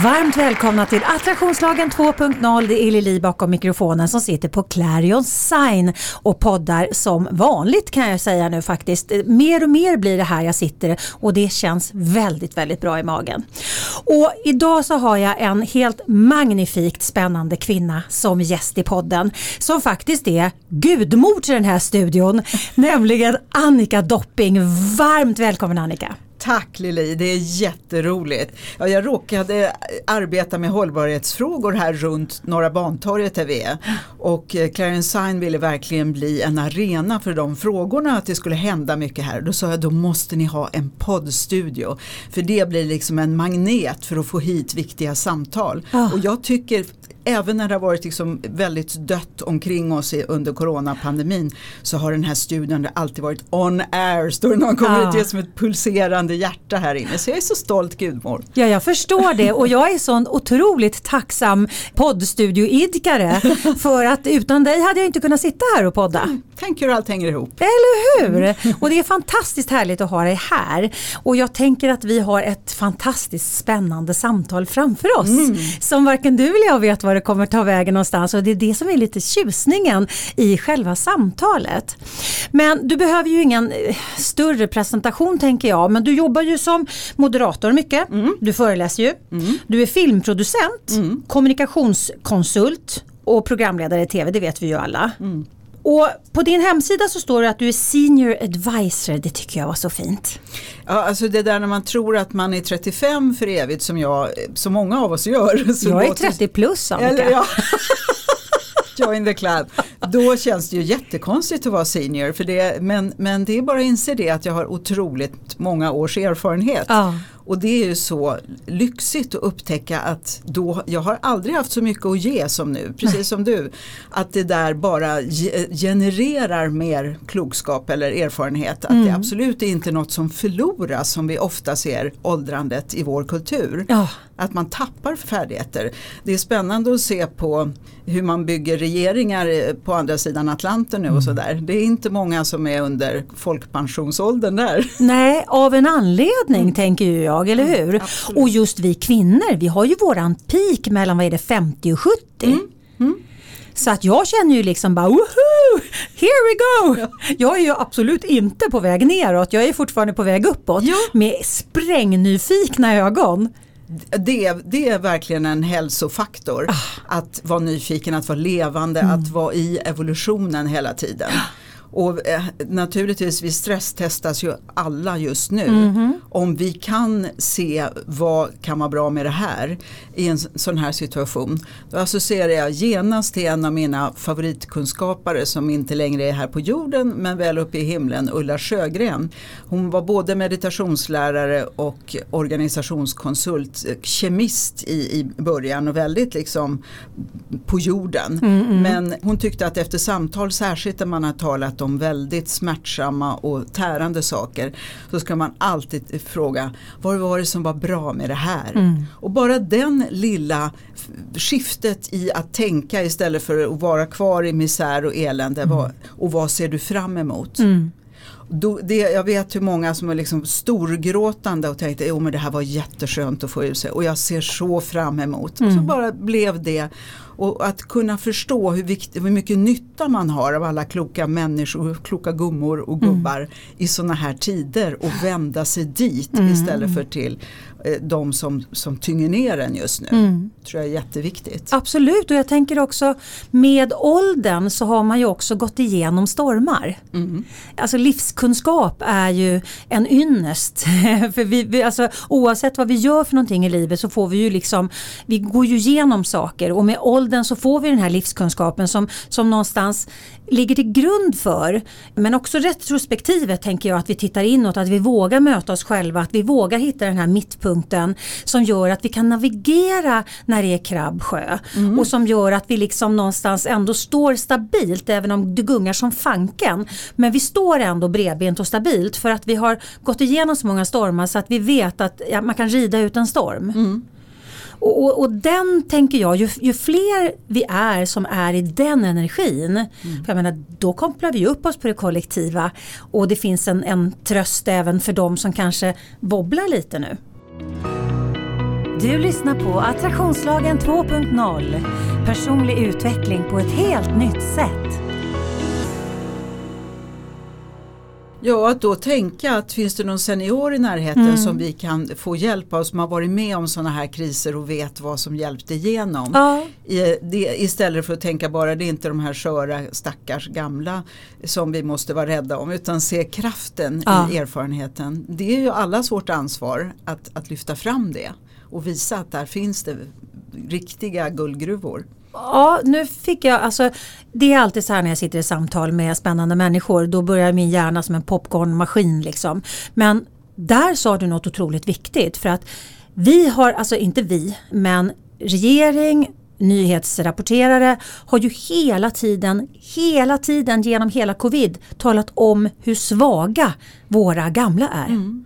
Varmt välkomna till Attraktionslagen 2.0. Det är Lili bakom mikrofonen som sitter på Clarion Sign och poddar som vanligt kan jag säga nu faktiskt. Mer och mer blir det här jag sitter och det känns väldigt, väldigt bra i magen. Och idag så har jag en helt magnifikt spännande kvinna som gäst i podden som faktiskt är gudmor till den här studion, nämligen Annika Dopping. Varmt välkommen Annika! Tack Lili, det är jätteroligt. Ja, jag råkade arbeta med hållbarhetsfrågor här runt Norra Bantorget där vi är. Och eh, Clarence Sign ville verkligen bli en arena för de frågorna, att det skulle hända mycket här. Då sa jag, då måste ni ha en poddstudio. För det blir liksom en magnet för att få hit viktiga samtal. Oh. Och jag tycker även när det har varit liksom väldigt dött omkring oss under coronapandemin så har den här studien alltid varit on air. Står det någon kommer ut som ett pulserande hjärta här inne. Så jag är så stolt gudmor. Ja jag förstår det och jag är sån otroligt tacksam poddstudioidkare för att utan dig hade jag inte kunnat sitta här och podda. Mm, tänk hur allt hänger ihop. Eller hur! Och det är fantastiskt härligt att ha dig här. Och jag tänker att vi har ett fantastiskt spännande samtal framför oss. Mm. Som varken du eller jag vet var det kommer ta vägen någonstans och det är det som är lite tjusningen i själva samtalet. Men du behöver ju ingen eh, större presentation tänker jag men du jobbar ju som moderator mycket, mm. du föreläser ju, mm. du är filmproducent, mm. kommunikationskonsult och programledare i tv, det vet vi ju alla. Mm. Och på din hemsida så står det att du är senior advisor, det tycker jag var så fint. Ja, alltså det där när man tror att man är 35 för evigt som jag, som många av oss gör. Så jag är 30 plus Annika. Eller, ja. Join the club. Då känns det ju jättekonstigt att vara senior. För det, men, men det är bara att inse det att jag har otroligt många års erfarenhet. Ja. Och det är ju så lyxigt att upptäcka att då, jag har aldrig haft så mycket att ge som nu, precis Nej. som du. Att det där bara genererar mer klokskap eller erfarenhet. Att mm. det absolut är inte något som förloras som vi ofta ser åldrandet i vår kultur. Ja. Att man tappar färdigheter. Det är spännande att se på hur man bygger regeringar på andra sidan Atlanten nu och mm. sådär. Det är inte många som är under folkpensionsåldern där. Nej, av en anledning mm. tänker jag jag, eller mm, hur? Mm, och just vi kvinnor, vi har ju våran peak mellan vad är det, 50 och 70. Mm, mm. Så att jag känner ju liksom bara woho, here we go! Ja. Jag är ju absolut inte på väg neråt, jag är fortfarande på väg uppåt ja. med sprängnyfikna ögon. Det, det, är verkligen en hälsofaktor. Ah. Att vara nyfiken, att vara levande, mm. att vara i evolutionen hela tiden. Och eh, naturligtvis vi stresstestas ju alla just nu. Mm -hmm. Om vi kan se vad kan vara bra med det här i en sån här situation. Då associerar jag genast till en av mina favoritkunskapare som inte längre är här på jorden men väl uppe i himlen, Ulla Sjögren. Hon var både meditationslärare och organisationskonsult, eh, kemist i, i början och väldigt liksom på jorden. Mm -hmm. Men hon tyckte att efter samtal, särskilt när man har talat om väldigt smärtsamma och tärande saker så ska man alltid fråga vad var det som var bra med det här? Mm. Och bara den lilla skiftet i att tänka istället för att vara kvar i misär och elände mm. och vad ser du fram emot? Mm. Då, det, jag vet hur många som är liksom storgråtande och tänkte jo men det här var jätteskönt att få ut sig och jag ser så fram emot. Och så mm. bara blev det och att kunna förstå hur, viktigt, hur mycket nytta man har av alla kloka människor, kloka gummor och gubbar mm. i sådana här tider och vända sig dit mm. istället för till de som, som tynger ner en just nu. Mm. tror jag är jätteviktigt. Absolut och jag tänker också med åldern så har man ju också gått igenom stormar. Mm. Alltså livskunskap är ju en ynnest. för vi, vi, alltså, oavsett vad vi gör för någonting i livet så får vi ju liksom, vi går ju igenom saker och med åldern så får vi den här livskunskapen som, som någonstans ligger till grund för men också retrospektivet tänker jag att vi tittar inåt, att vi vågar möta oss själva, att vi vågar hitta den här mittpunkten punkten som gör att vi kan navigera när det är krabbsjö mm. och som gör att vi liksom någonstans ändå står stabilt även om det gungar som fanken. Men vi står ändå bredbent och stabilt för att vi har gått igenom så många stormar så att vi vet att ja, man kan rida ut en storm. Mm. Och, och, och, den tänker jag, ju, ju, fler vi är som är i den energin, mm. för jag menar, då kopplar vi upp oss på det kollektiva och det finns en, en tröst även för de som kanske wobblar lite nu. Du lyssnar på Attraktionslagen 2.0. Personlig utveckling på ett helt nytt sätt. Ja, att då tänka att finns det någon senior i närheten mm. som vi kan få hjälp av som har varit med om sådana här kriser och vet vad som hjälpte igenom. Ja. I, det, istället för att tänka bara det är inte de här sköra stackars gamla som vi måste vara rädda om utan se kraften ja. i erfarenheten. Det är ju allas vårt ansvar att, att lyfta fram det och visa att där finns det riktiga guldgruvor. Ja, nu fick jag, alltså det är alltid så här när jag sitter i samtal med spännande människor, då börjar min hjärna som en popcornmaskin liksom. Men där sa du något otroligt viktigt för att vi har, alltså inte vi, men regering, nyhetsrapporterare har ju hela tiden, hela tiden genom hela covid talat om hur svaga våra gamla är. Mm.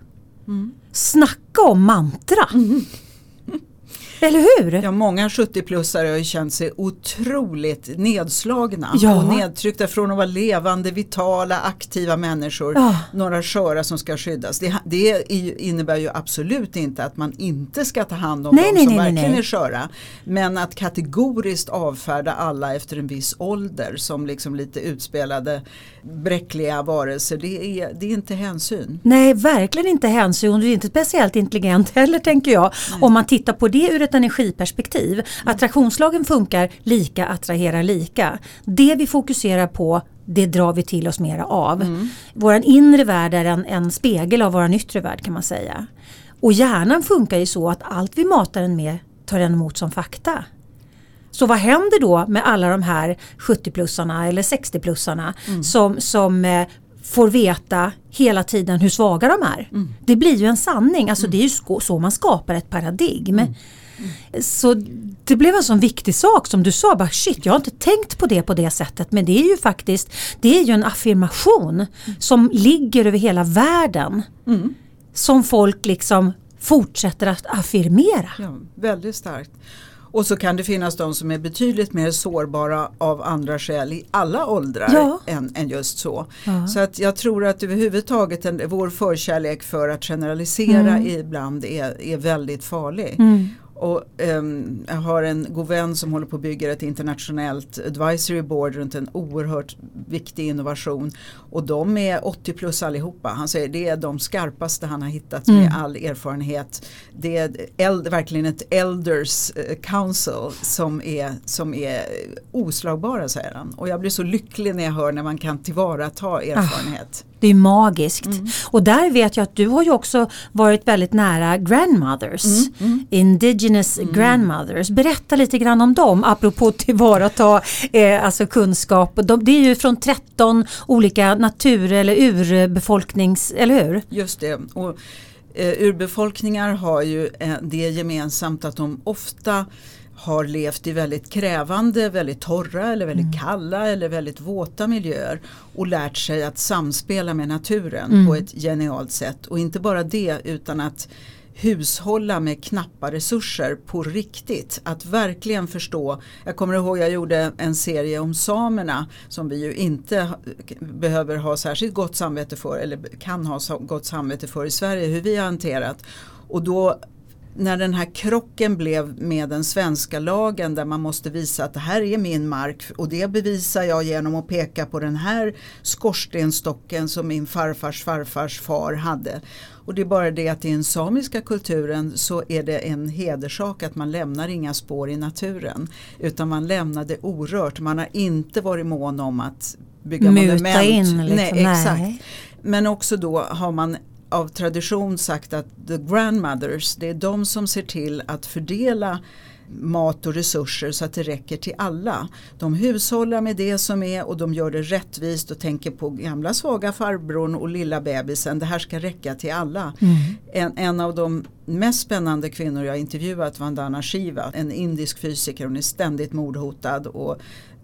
Mm. Snacka om mantra! Mm. Eller hur? Ja, många 70-plussare har ju känt sig otroligt nedslagna ja. och nedtryckta från att vara levande, vitala, aktiva människor. Ja. Några sköra som ska skyddas. Det, det, innebär ju absolut inte att man inte ska ta hand om nej, de nej, som nej, verkligen är sköra. Men att kategoriskt avfärda alla efter en viss ålder som liksom lite utspelade bräckliga varelser. Det är, det är inte hänsyn. Nej, verkligen inte hänsyn och det är inte speciellt intelligent heller tänker jag. Om man tittar på det ur ett energiperspektiv. Mm. Attraktionslagen funkar lika attraherar lika. Det vi fokuserar på det drar vi till oss mera av. Mm. Vår inre värld är en, en spegel av vår yttre värld kan man säga. Och hjärnan funkar ju så att allt vi matar den med tar den emot som fakta. Så vad händer då med alla de här 70-plussarna eller 60-plussarna mm. som, som eh, får veta hela tiden hur svaga de är. Mm. Det blir ju en sanning, alltså mm. det är ju så man skapar ett paradigm. Mm. Så det blev en sån viktig sak som du sa, bara shit jag har inte tänkt på det på det sättet men det är ju faktiskt det är ju en affirmation mm. som ligger över hela världen. Mm. Som folk liksom fortsätter att affirmera. Ja, väldigt starkt. Och så kan det finnas de som är betydligt mer sårbara av andra skäl i alla åldrar ja. än, än, just så. Ja. Så att jag tror att överhuvudtaget en, vår förkärlek för att generalisera mm. ibland är, är väldigt farlig. Mm. Och, um, jag har en god vän som håller på att bygga ett internationellt advisory board runt en oerhört viktig innovation. Och de är 80 plus allihopa. Han säger det är de skarpaste han har hittat mm. med all erfarenhet. Det är eld, verkligen ett elders uh, council som är, som är oslagbara säger han. Och jag blir så lycklig när jag hör när man kan tillvarata ah. erfarenhet. Ah. Det är magiskt. Mm. Och där vet jag att du har ju också varit väldigt nära grandmothers. Mm. Mm. Indigenous mm. grandmothers. Berätta lite grann om dem apropå tillvarata eh, alltså kunskap. De, det är ju från 13 olika natur eller urbefolknings, eller hur? Just det. Och, eh, urbefolkningar har ju eh, det gemensamt att de ofta har levt i väldigt krävande, väldigt torra eller väldigt mm. kalla eller väldigt våta miljöer och lärt sig att samspela med naturen mm. på ett genialt sätt. Och inte bara det utan att hushålla med knappa resurser på riktigt. Att verkligen förstå. Jag kommer ihåg jag gjorde en serie om samerna som vi ju inte behöver ha särskilt gott samvete för eller kan ha gott samvete för i Sverige hur vi har hanterat. Och då när den här krocken blev med den svenska lagen där man måste visa att det här är min mark och det bevisar jag genom att peka på den här skorstenstocken som min farfars farfars far hade. Och det är bara det att i den samiska kulturen så är det en hedersak att man lämnar inga spår i naturen utan man lämnar det orört. Man har inte varit mån om att bygga Muta monument. in liksom. Nej, exakt. Nej. Men också då har man av tradition sagt att the grandmothers, det är de som ser till att fördela mat och resurser så att det räcker till alla. De hushållar med det som är och de gör det rättvist och tänker på gamla svaga farbrorn och lilla bebisen. Det här ska räcka till alla. Mm. En, en av de mest spännande kvinnor jag intervjuat Vandana Shiva, en indisk fysiker. Hon är ständigt mordhotad och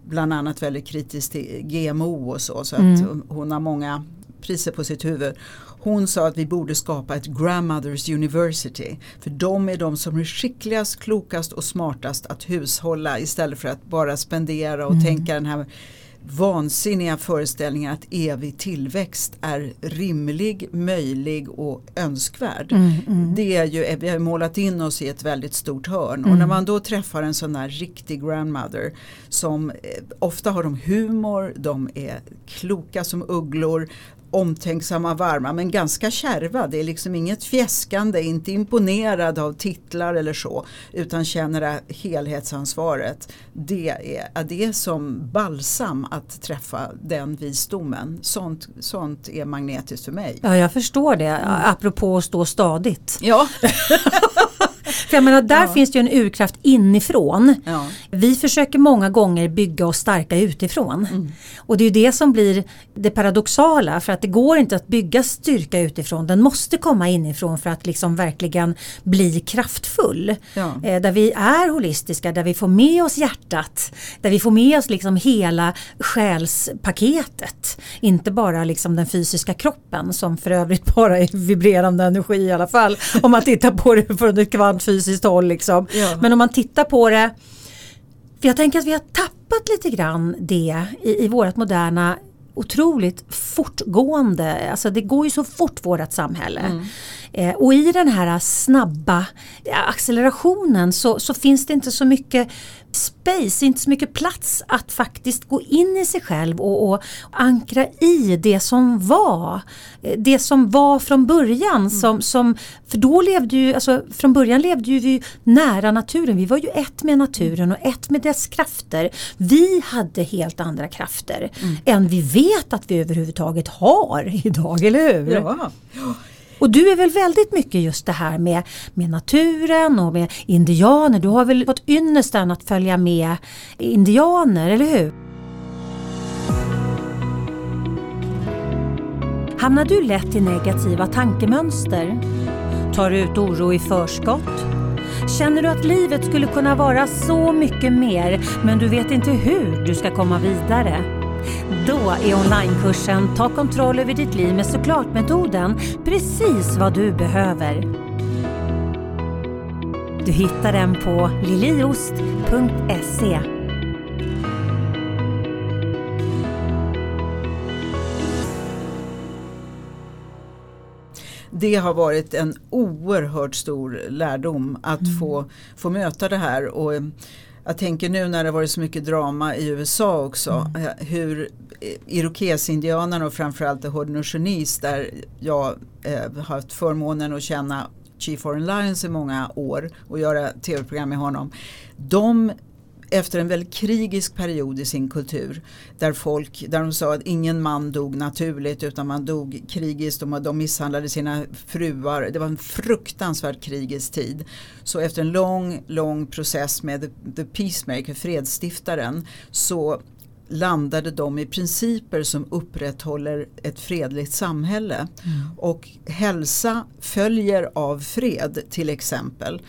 bland annat väldigt kritisk till GMO och så. Så mm. att hon har många priser på sitt huvud. Hon sa att vi borde skapa ett grandmothers university. För de är de som är skickligast, klokast och smartast att hushålla istället för att bara spendera och mm. tänka den här vansinniga föreställningen att evig tillväxt är rimlig, möjlig och önskvärd. Mm, mm. Det är ju, vi har målat in oss i ett väldigt stort hörn mm. och när man då träffar en sån här riktig grandmother som eh, ofta har de humor, de är kloka som ugglor, omtänksamma, varma men ganska kärva. Det är liksom inget fjäskande, inte imponerad av titlar eller så utan känner det helhetsansvaret. Det är, det är som balsam att träffa den visdomen. Sånt, sånt är magnetiskt för mig. Ja jag förstår det, mm. apropå att stå stadigt. Ja. För jag menar, där ja. finns det ju en urkraft inifrån. Ja. Vi försöker många gånger bygga oss starka utifrån. Mm. Och det är ju det som blir det paradoxala för att det går inte att bygga styrka utifrån. Den måste komma inifrån för att liksom verkligen bli kraftfull. Ja. Eh, där vi är holistiska, där vi får med oss hjärtat. Där vi får med oss liksom hela själspaketet. Inte bara liksom den fysiska kroppen som för övrigt bara är vibrerande energi i alla fall. Om man tittar på det från ett kvantfysiskt håll. Liksom. Ja. Men om man tittar på det för jag tänker att vi har tappat lite grann det i, i vårt moderna otroligt fortgående, alltså det går ju så fort vårt samhälle. Mm. Eh, och i den här snabba accelerationen så, så, finns det inte så mycket space, inte så mycket plats att faktiskt gå in i sig själv och, och ankra i det som var. Eh, det som var från början. Mm. Som, som, för då levde ju, alltså från början levde ju vi nära naturen. Vi var ju ett med naturen och ett med dess krafter. Vi hade helt andra krafter mm. än vi vet att vi överhuvudtaget har idag, eller hur? Ja. Och du är väl väldigt mycket just det här med, med naturen och med indianer. Du har väl fått ynnesten att följa med indianer, eller hur? Hamnar du lätt i negativa tankemönster? Tar du ut oro i förskott? Känner du att livet skulle kunna vara så mycket mer men du vet inte hur du ska komma vidare? Då är onlinekursen Ta kontroll över ditt liv med såklart-metoden precis vad du behöver. Du hittar den på liliost.se. det har varit en oerhört stor lärdom att mm. få, få möta det här. Och jag tänker nu när det varit så mycket drama i USA också. Mm. Eh, hur irokesindianerna och framförallt the Haudenosaunese där jag eh, har haft förmånen att känna Chief Foreign Lions i många år och göra tv-program med honom. De efter en väldigt krigisk period i sin kultur där folk, där de sa att ingen man dog naturligt utan man dog krigiskt, de, de misshandlade sina fruar. Det var en fruktansvärd krigisk tid. Så efter en lång, lång process med the Peacemaker, fredsstiftaren, så landade de i principer som upprätthåller ett fredligt samhälle. Mm. Och hälsa följer av fred till exempel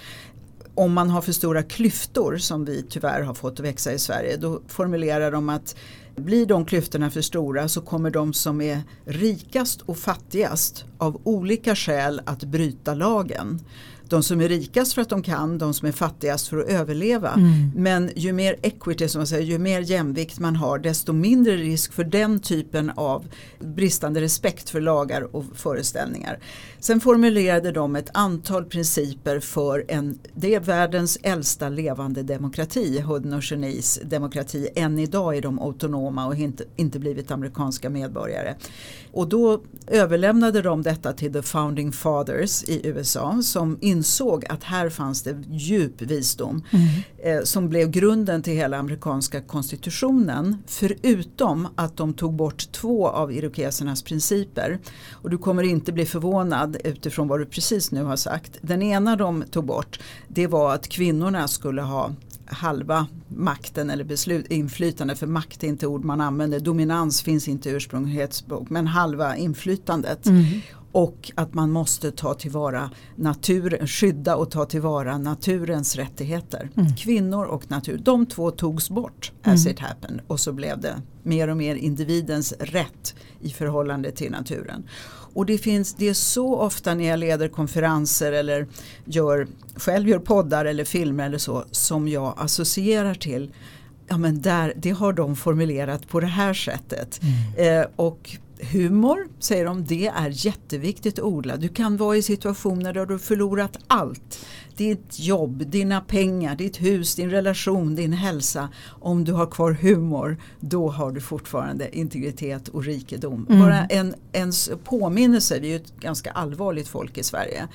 om man har för stora klyftor som vi tyvärr har fått växa i Sverige då formulerar de att blir de klyftorna för stora så kommer de som är rikast och fattigast av olika skäl att bryta lagen de som är rikast för att de kan, de som är fattigast för att överleva. Mm. Men ju mer equity, som man säger, ju mer jämvikt man har desto mindre risk för den typen av bristande respekt för lagar och föreställningar. Sen formulerade de ett antal principer för en, det är världens äldsta levande demokrati, Haudenosaunese demokrati. Än idag är de autonoma och inte, inte blivit amerikanska medborgare. Och då överlämnade de detta till the founding fathers i USA som insåg att här fanns det djup visdom mm. eh, som blev grunden till hela amerikanska konstitutionen. Förutom att de tog bort två av irokesernas principer. Och du kommer inte bli förvånad utifrån vad du precis nu har sagt. Den ena de tog bort det var att kvinnorna skulle ha halva makten eller beslut, inflytande, för makt är inte ord man använder, dominans finns inte i ursprunglighetsbok, men halva inflytandet. Mm. Och att man måste ta tillvara natur, skydda och ta tillvara naturens rättigheter. Mm. Kvinnor och natur, de två togs bort as mm. it happened och så blev det mer och mer individens rätt i förhållande till naturen. Och det, finns, det är så ofta när jag leder konferenser eller gör, själv gör poddar eller filmer eller så som jag associerar till ja men där, det har de formulerat på det här sättet. Mm. Eh, och humor, säger de, det är jätteviktigt att odla. Du kan vara i situationer där du förlorat allt ditt jobb, dina pengar, ditt hus, din relation, din hälsa. Om du har kvar humor, då har du fortfarande integritet och rikedom. Mm. Bara en, en påminnelse, vi är ju ett ganska allvarligt folk i Sverige.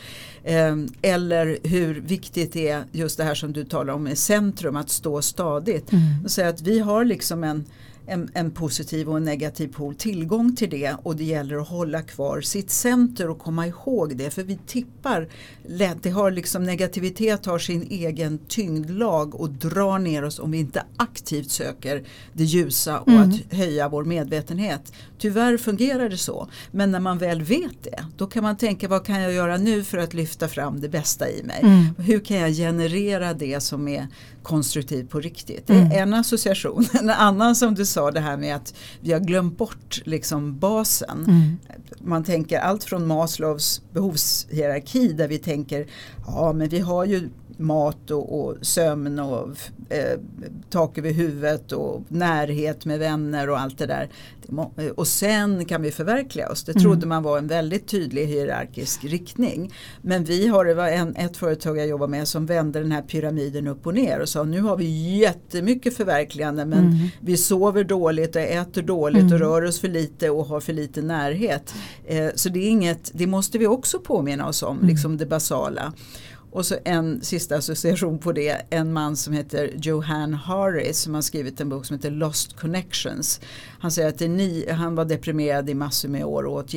Eh, eller hur viktigt det är just det här som du talar om med centrum, att stå stadigt. Mm. Så att vi har liksom en en, en, positiv och en negativ pol tillgång till det och det gäller att hålla kvar sitt center och komma ihåg det för vi tippar lätt. Det har liksom negativitet har sin egen tyngdlag och drar ner oss om vi inte aktivt söker det ljusa och mm. att höja vår medvetenhet. Tyvärr fungerar det så men när man väl vet det då kan man tänka vad kan jag göra nu för att lyfta fram det bästa i mig. Mm. Hur kan jag generera det som är konstruktivt på riktigt. Det är mm. en association. En annan som du sa det här med att vi har glömt bort liksom basen. Mm. Man tänker allt från Maslows behovshierarki där vi tänker ja men vi har ju mat och, och sömn och eh, tak över huvudet och närhet med vänner och allt det där. Och sen kan vi förverkliga oss. Det trodde mm. man var en väldigt tydlig hierarkisk riktning. Men vi har, det var en, ett företag jag jobbar med som vände den här pyramiden upp och ner och sa nu har vi jättemycket förverkligande men mm. vi sover dåligt och äter dåligt mm. och rör oss för lite och har för lite närhet. Eh, så det är inget, det måste vi också påminna oss om, mm. liksom det basala. Och så en sista association på det, en man som heter Johan Harris som har skrivit en bok som heter Lost Connections. Han säger att ni, han var deprimerad i massor med år och åt,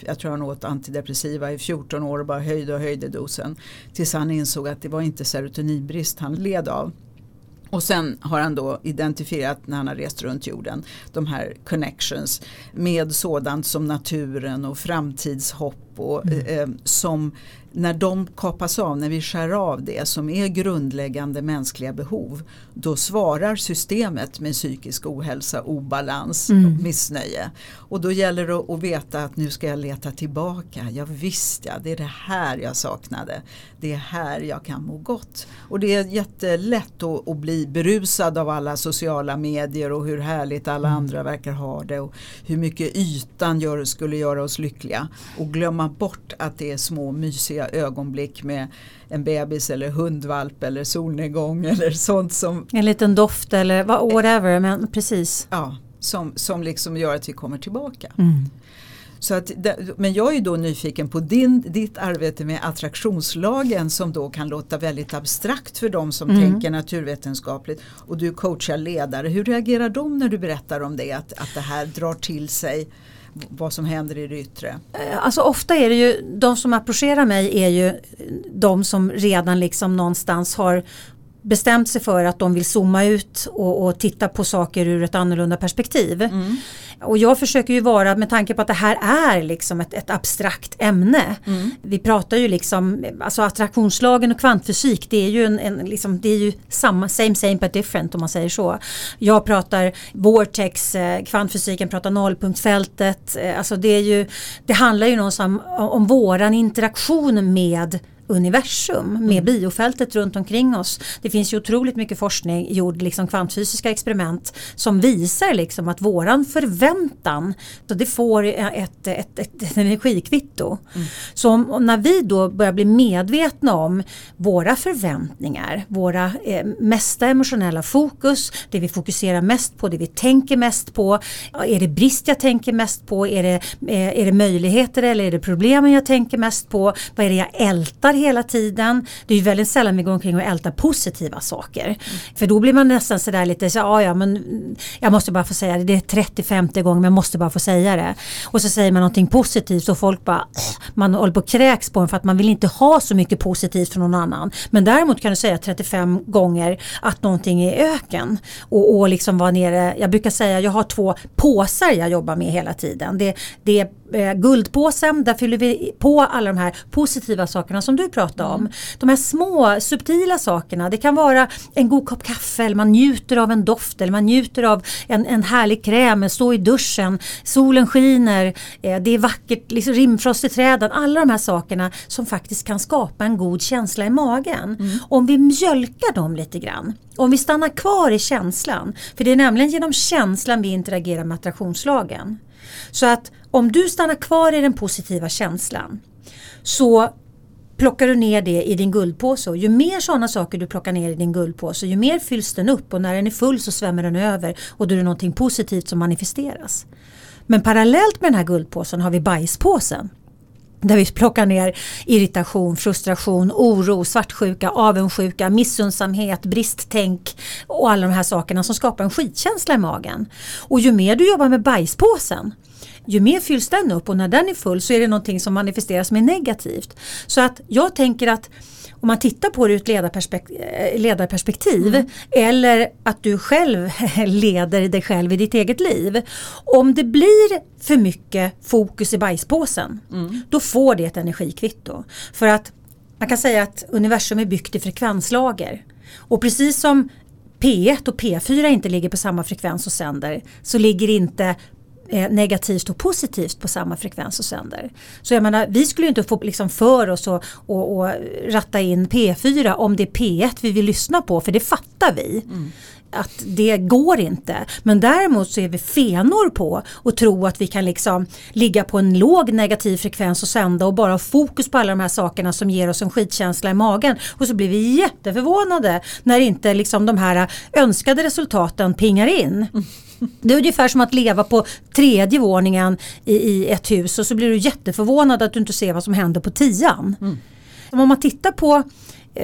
jag tror han åt antidepressiva i 14 år och bara höjde och höjde dosen. Tills han insåg att det var inte serotoninbrist han led av. Och sen har han då identifierat när han har rest runt jorden de här connections med sådant som naturen och framtidshopp och, mm. eh, som när de kapas av, när vi skär av det som är grundläggande mänskliga behov, då svarar systemet med psykisk ohälsa, obalans mm. och missnöje. Och då gäller det att veta att nu ska jag leta tillbaka. Ja visst ja, det är det här jag saknade. Det är här jag kan må gott. Och det är jättelätt att, att bli berusad av alla sociala medier och hur härligt alla mm. andra verkar ha det och hur mycket ytan gör, skulle göra oss lyckliga. Och glömma bort att det är små mysiga roliga ögonblick med en bebis eller hundvalp eller solnedgång eller sånt som En liten doft eller whatever men precis. Ja, som, som liksom gör att vi kommer tillbaka. Mm. Så att, men jag är då nyfiken på din, ditt arbete med attraktionslagen som då kan låta väldigt abstrakt för de som mm. tänker naturvetenskapligt. Och du coachar ledare. Hur reagerar de när du berättar om det? Att, att det här drar till sig vad som händer i det yttre? Eh, alltså ofta är det ju, de som approcherar mig är ju de som redan liksom någonstans har bestämt sig för att de vill zooma ut och, och titta på saker ur ett annorlunda perspektiv. Mm. Och jag försöker ju vara, med tanke på att det här är liksom ett, ett abstrakt ämne. Mm. Vi pratar ju liksom, alltså attraktionslagen och kvantfysik det är ju en, en liksom, det är ju samma, same same but different om man säger så. Jag pratar vortex, eh, kvantfysiken pratar nollpunktsfältet. Eh, alltså det är ju, det handlar ju någonstans om, om våran interaktion med universum med mm. biofältet runt omkring oss. Det finns ju otroligt mycket forskning gjord, liksom kvantfysiska experiment som visar liksom att våran förväntan, så det får ett, ett, ett, ett energikvitto. Mm. Så om, när vi då börjar bli medvetna om våra förväntningar, våra eh, mesta emotionella fokus, det vi fokuserar mest på, det vi tänker mest på. Är det brist jag tänker mest på? Är det, eh, är det möjligheter eller är det problemen jag tänker mest på? Vad är det jag ältar hela tiden. Det är ju väldigt sällan vi går omkring och ältar positiva saker. Mm. För då blir man nästan sådär lite så ja ja men jag måste bara få säga det. Det är 30-50 gånger men jag måste bara få säga det. Och så säger man någonting positivt och folk bara ah, man håller på att kräks på en för att man vill inte ha så mycket positivt från någon annan. Men däremot kan du säga 35 gånger att någonting är öken. Och, och liksom vara nere, jag brukar säga jag har två påsar jag jobbar med hela tiden. Det, det är eh, guldpåsen, där fyller vi på alla de här positiva sakerna som du pratade om. De här små subtila sakerna. Det kan vara en god kopp kaffe eller man njuter av en doft eller man njuter av en, en härlig kräm, stå i duschen, solen skiner, eh, det är vackert, liksom rimfrost i träden. Alla de här sakerna som faktiskt kan skapa en god känsla i magen. Mm. Om vi mjölkar dem lite grann. Om vi stannar kvar i känslan. För det är nämligen genom känslan vi interagerar med attraktionslagen. Så att om du stannar kvar i den positiva känslan så plockar du ner det i din guldpåse och ju mer sådana saker du plockar ner i din guldpåse ju mer fylls den upp och när den är full så svämmar den över och då är det någonting positivt som manifesteras. Men parallellt med den här guldpåsen har vi bajspåsen. Där vi plockar ner irritation, frustration, oro, svartsjuka, avundsjuka, missundsamhet, bristtänk och alla de här sakerna som skapar en skitkänsla i magen. Och ju mer du jobbar med bajspåsen ju mer fylls den upp och när den är full så är det någonting som manifesteras med negativt. Så att jag tänker att om man tittar på det ur ett ledarperspektiv, eh, ledarperspektiv mm. eller att du själv leder dig själv i ditt eget liv. Om det blir för mycket fokus i bajspåsen mm. då får det ett energikvitto. För att man kan säga att universum är byggt i frekvenslager. Och precis som P1 och P4 inte ligger på samma frekvens och sänder så ligger inte eh, negativt och positivt på samma frekvens och sänder. Så jag menar, vi skulle inte få liksom för oss att och, och ratta in P4 om det är P1 vi vill lyssna på, för det fattar vi. Mm att det går inte. Men däremot så är vi fenor på att tro att vi kan liksom ligga på en låg negativ frekvens och sända och bara ha fokus på alla de här sakerna som ger oss en skitkänsla i magen. Och så blir vi jätteförvånade när inte liksom de här önskade resultaten pingar in. Det är ungefär som att leva på tredje våningen i, i ett hus och så blir du jätteförvånad att du inte ser vad som händer på tian. Mm. Om man tittar på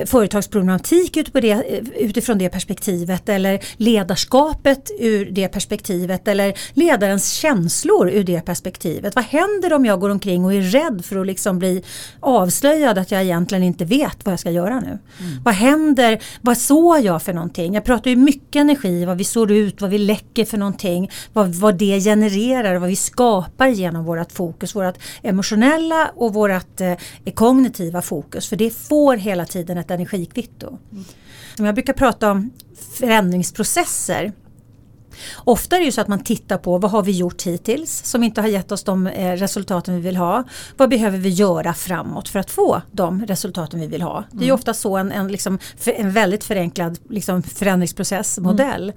företagsproblematik eh, utifrån det perspektivet eller ledarskapet ur det perspektivet eller ledarens känslor ur det perspektivet. Vad händer om jag går omkring och är rädd för att liksom bli avslöjad att jag egentligen inte vet vad jag ska göra nu? Mm. Vad händer, vad sår jag för någonting? Jag pratar ju mycket energi, vad vi sår ut, vad vi läcker för någonting, vad, vad det genererar, vad vi skapar genom vårt fokus, vårt emotionella och vårt eh, kognitiva fokus. För det får hela tiden ett energikvitto. Mm. Jag brukar prata om förändringsprocesser Ofta är det ju så att man tittar på vad har vi gjort hittills som inte har gett oss de eh, resultaten vi vill ha. Vad behöver vi göra framåt för att få de resultaten vi vill ha. Det är ju mm. ofta så en, en, liksom, en väldigt förenklad liksom, förändringsprocessmodell. Mm.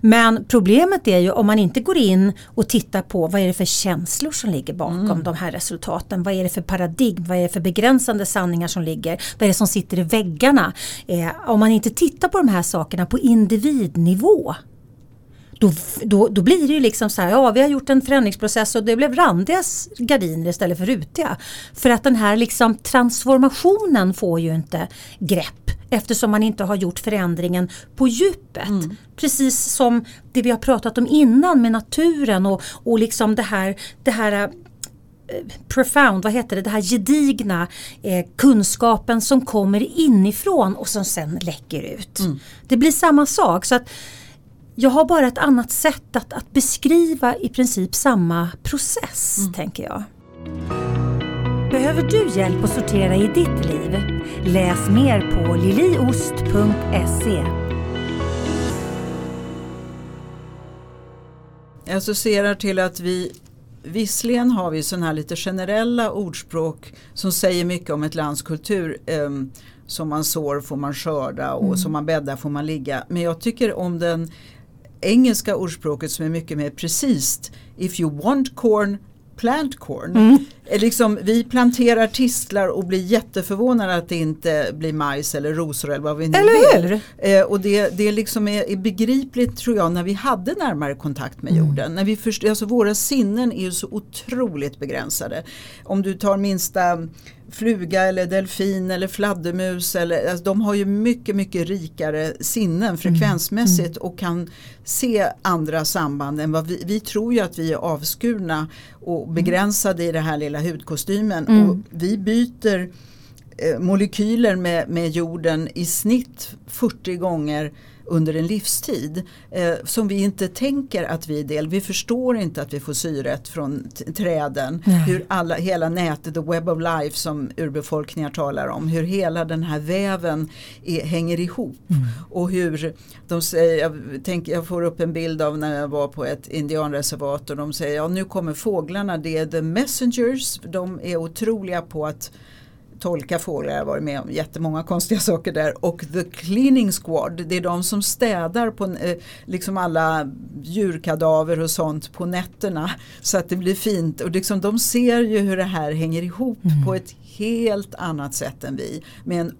Men problemet är ju om man inte går in och tittar på vad är det för känslor som ligger bakom mm. de här resultaten. Vad är det för paradigm, vad är det för begränsande sanningar som ligger, vad är det som sitter i väggarna. Eh, om man inte tittar på de här sakerna på individnivå då, då, då blir det ju liksom så här, ja vi har gjort en förändringsprocess och det blev randiga gardiner istället för rutiga. För att den här liksom transformationen får ju inte grepp eftersom man inte har gjort förändringen på djupet. Mm. Precis som det vi har pratat om innan med naturen och, och liksom det här, det här eh, profound, vad heter det, det här gedigna eh, kunskapen som kommer inifrån och som sen läcker ut. Mm. Det blir samma sak. så att jag har bara ett annat sätt att, att beskriva i princip samma process, mm. tänker jag. Behöver du hjälp att sortera i ditt liv? Läs mer på liliost.se. Jag associerar till att vi Visserligen har vi sådana här lite generella ordspråk som säger mycket om ett lands kultur. Um, som man sår får man skörda och mm. som man bäddar får man ligga. Men jag tycker om den engelska ordspråket som är mycket mer precis. If you want corn, plant corn. Mm. Liksom, vi planterar tistlar och blir jätteförvånade att det inte blir majs eller rosor eller vad vi nu eller vill. Eh, och det, det liksom är, är begripligt tror jag när vi hade närmare kontakt med mm. jorden. När vi först, alltså våra sinnen är ju så otroligt begränsade. Om du tar minsta fluga eller delfin eller fladdermus. Eller, alltså, de har ju mycket mycket rikare sinnen mm. frekvensmässigt mm. och kan se andra samband än vad vi, vi tror ju att vi är avskurna och begränsade i den här lilla hudkostymen. Mm. Och vi byter eh, molekyler med, med jorden i snitt 40 gånger under en livstid eh, som vi inte tänker att vi är del. Vi förstår inte att vi får syret från träden. Nej. Hur alla, hela nätet, the web of life som urbefolkningar talar om. Hur hela den här väven är, hänger ihop. Mm. Och hur de säger, jag, tänk, jag får upp en bild av när jag var på ett indianreservat och de säger ja nu kommer fåglarna, det är the messengers. De är otroliga på att tolka fåglar, jag har varit med om jättemånga konstiga saker där. Och The Cleaning Squad, det är de som städar på eh, liksom alla djurkadaver och sånt på nätterna. Så att det blir fint och liksom, de ser ju hur det här hänger ihop mm. på ett helt annat sätt än vi. Med en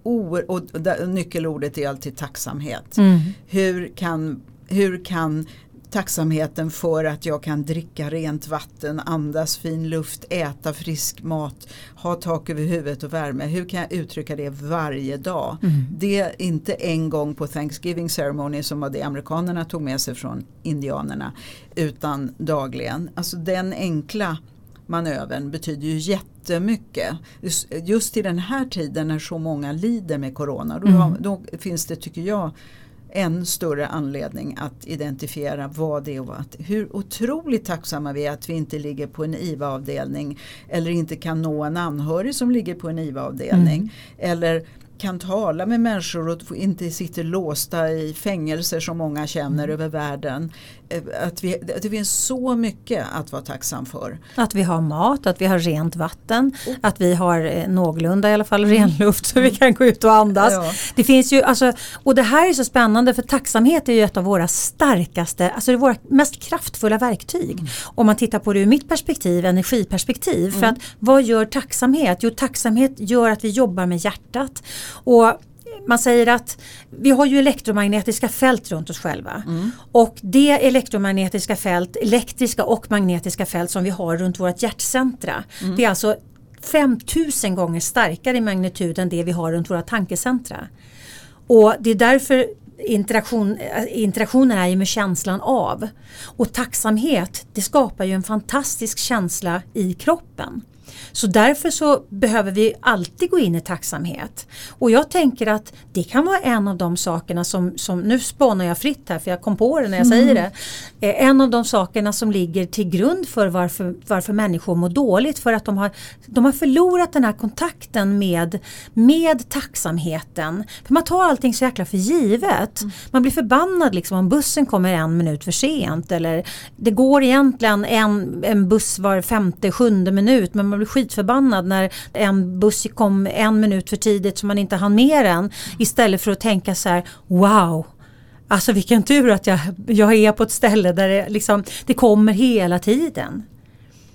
och nyckelordet är alltid tacksamhet. Mm. Hur, kan, hur kan tacksamheten för att jag kan dricka rent vatten, andas fin luft, äta frisk mat, ha tak över huvudet och värme. Hur kan jag uttrycka det varje dag? Mm. Det är inte en gång på Thanksgiving ceremony som var det amerikanerna tog med sig från indianerna utan dagligen. Alltså den enkla manövern betyder ju jättemycket. Just i den här tiden när så många lider med corona då, mm. då finns det tycker jag en större anledning att identifiera vad det är och att, hur otroligt tacksamma vi är att vi inte ligger på en IVA-avdelning eller inte kan nå en anhörig som ligger på en IVA-avdelning. Mm. Eller kan tala med människor och inte sitter låsta i fängelser som många känner mm. över världen. Eh, att, vi, att det finns så mycket att vara tacksam för. Att vi har mat, att vi har rent vatten, oh. att vi har eh, någorlunda i alla fall ren luft så vi kan gå ut och andas. Ja. Det finns ju, alltså, och det här är så spännande för tacksamhet är ju ett av våra starkaste, alltså det är våra mest kraftfulla verktyg. Mm. Om man tittar på det ur mitt perspektiv, energiperspektiv. Mm. För att vad gör tacksamhet? Jo tacksamhet gör att vi jobbar med hjärtat. Och man säger att vi har ju elektromagnetiska fält runt oss själva. Mm. Och det elektromagnetiska fält, elektriska och magnetiska fält som vi har runt vårt hjärtcentra. Mm. Det är alltså 5000 gånger starkare i magnitud än det vi har runt våra tankecentra. Och det är därför interaktion, eh, interaktionen är ju med känslan av. Och tacksamhet det skapar ju en fantastisk känsla i kroppen. Så därför så behöver vi alltid gå in i tacksamhet. Och jag tänker att det kan vara en av de sakerna som, som nu spanar jag fritt här för jag kom på det när jag mm. säger det. Eh, en av de sakerna som ligger till grund för varför, varför människor mår dåligt för att de har, de har förlorat den här kontakten med, med tacksamheten. För man tar allting så jäkla för givet. Mm. Man blir förbannad liksom om bussen kommer en minut för sent eller det går egentligen en, en buss var femte, sjunde minut men man blir skitförbannad när en buss kom en minut för tidigt så man inte hann med den. Istället för att tänka så här, wow, Alltså vilken tur att jag, jag är på ett ställe där det, liksom, det kommer hela tiden.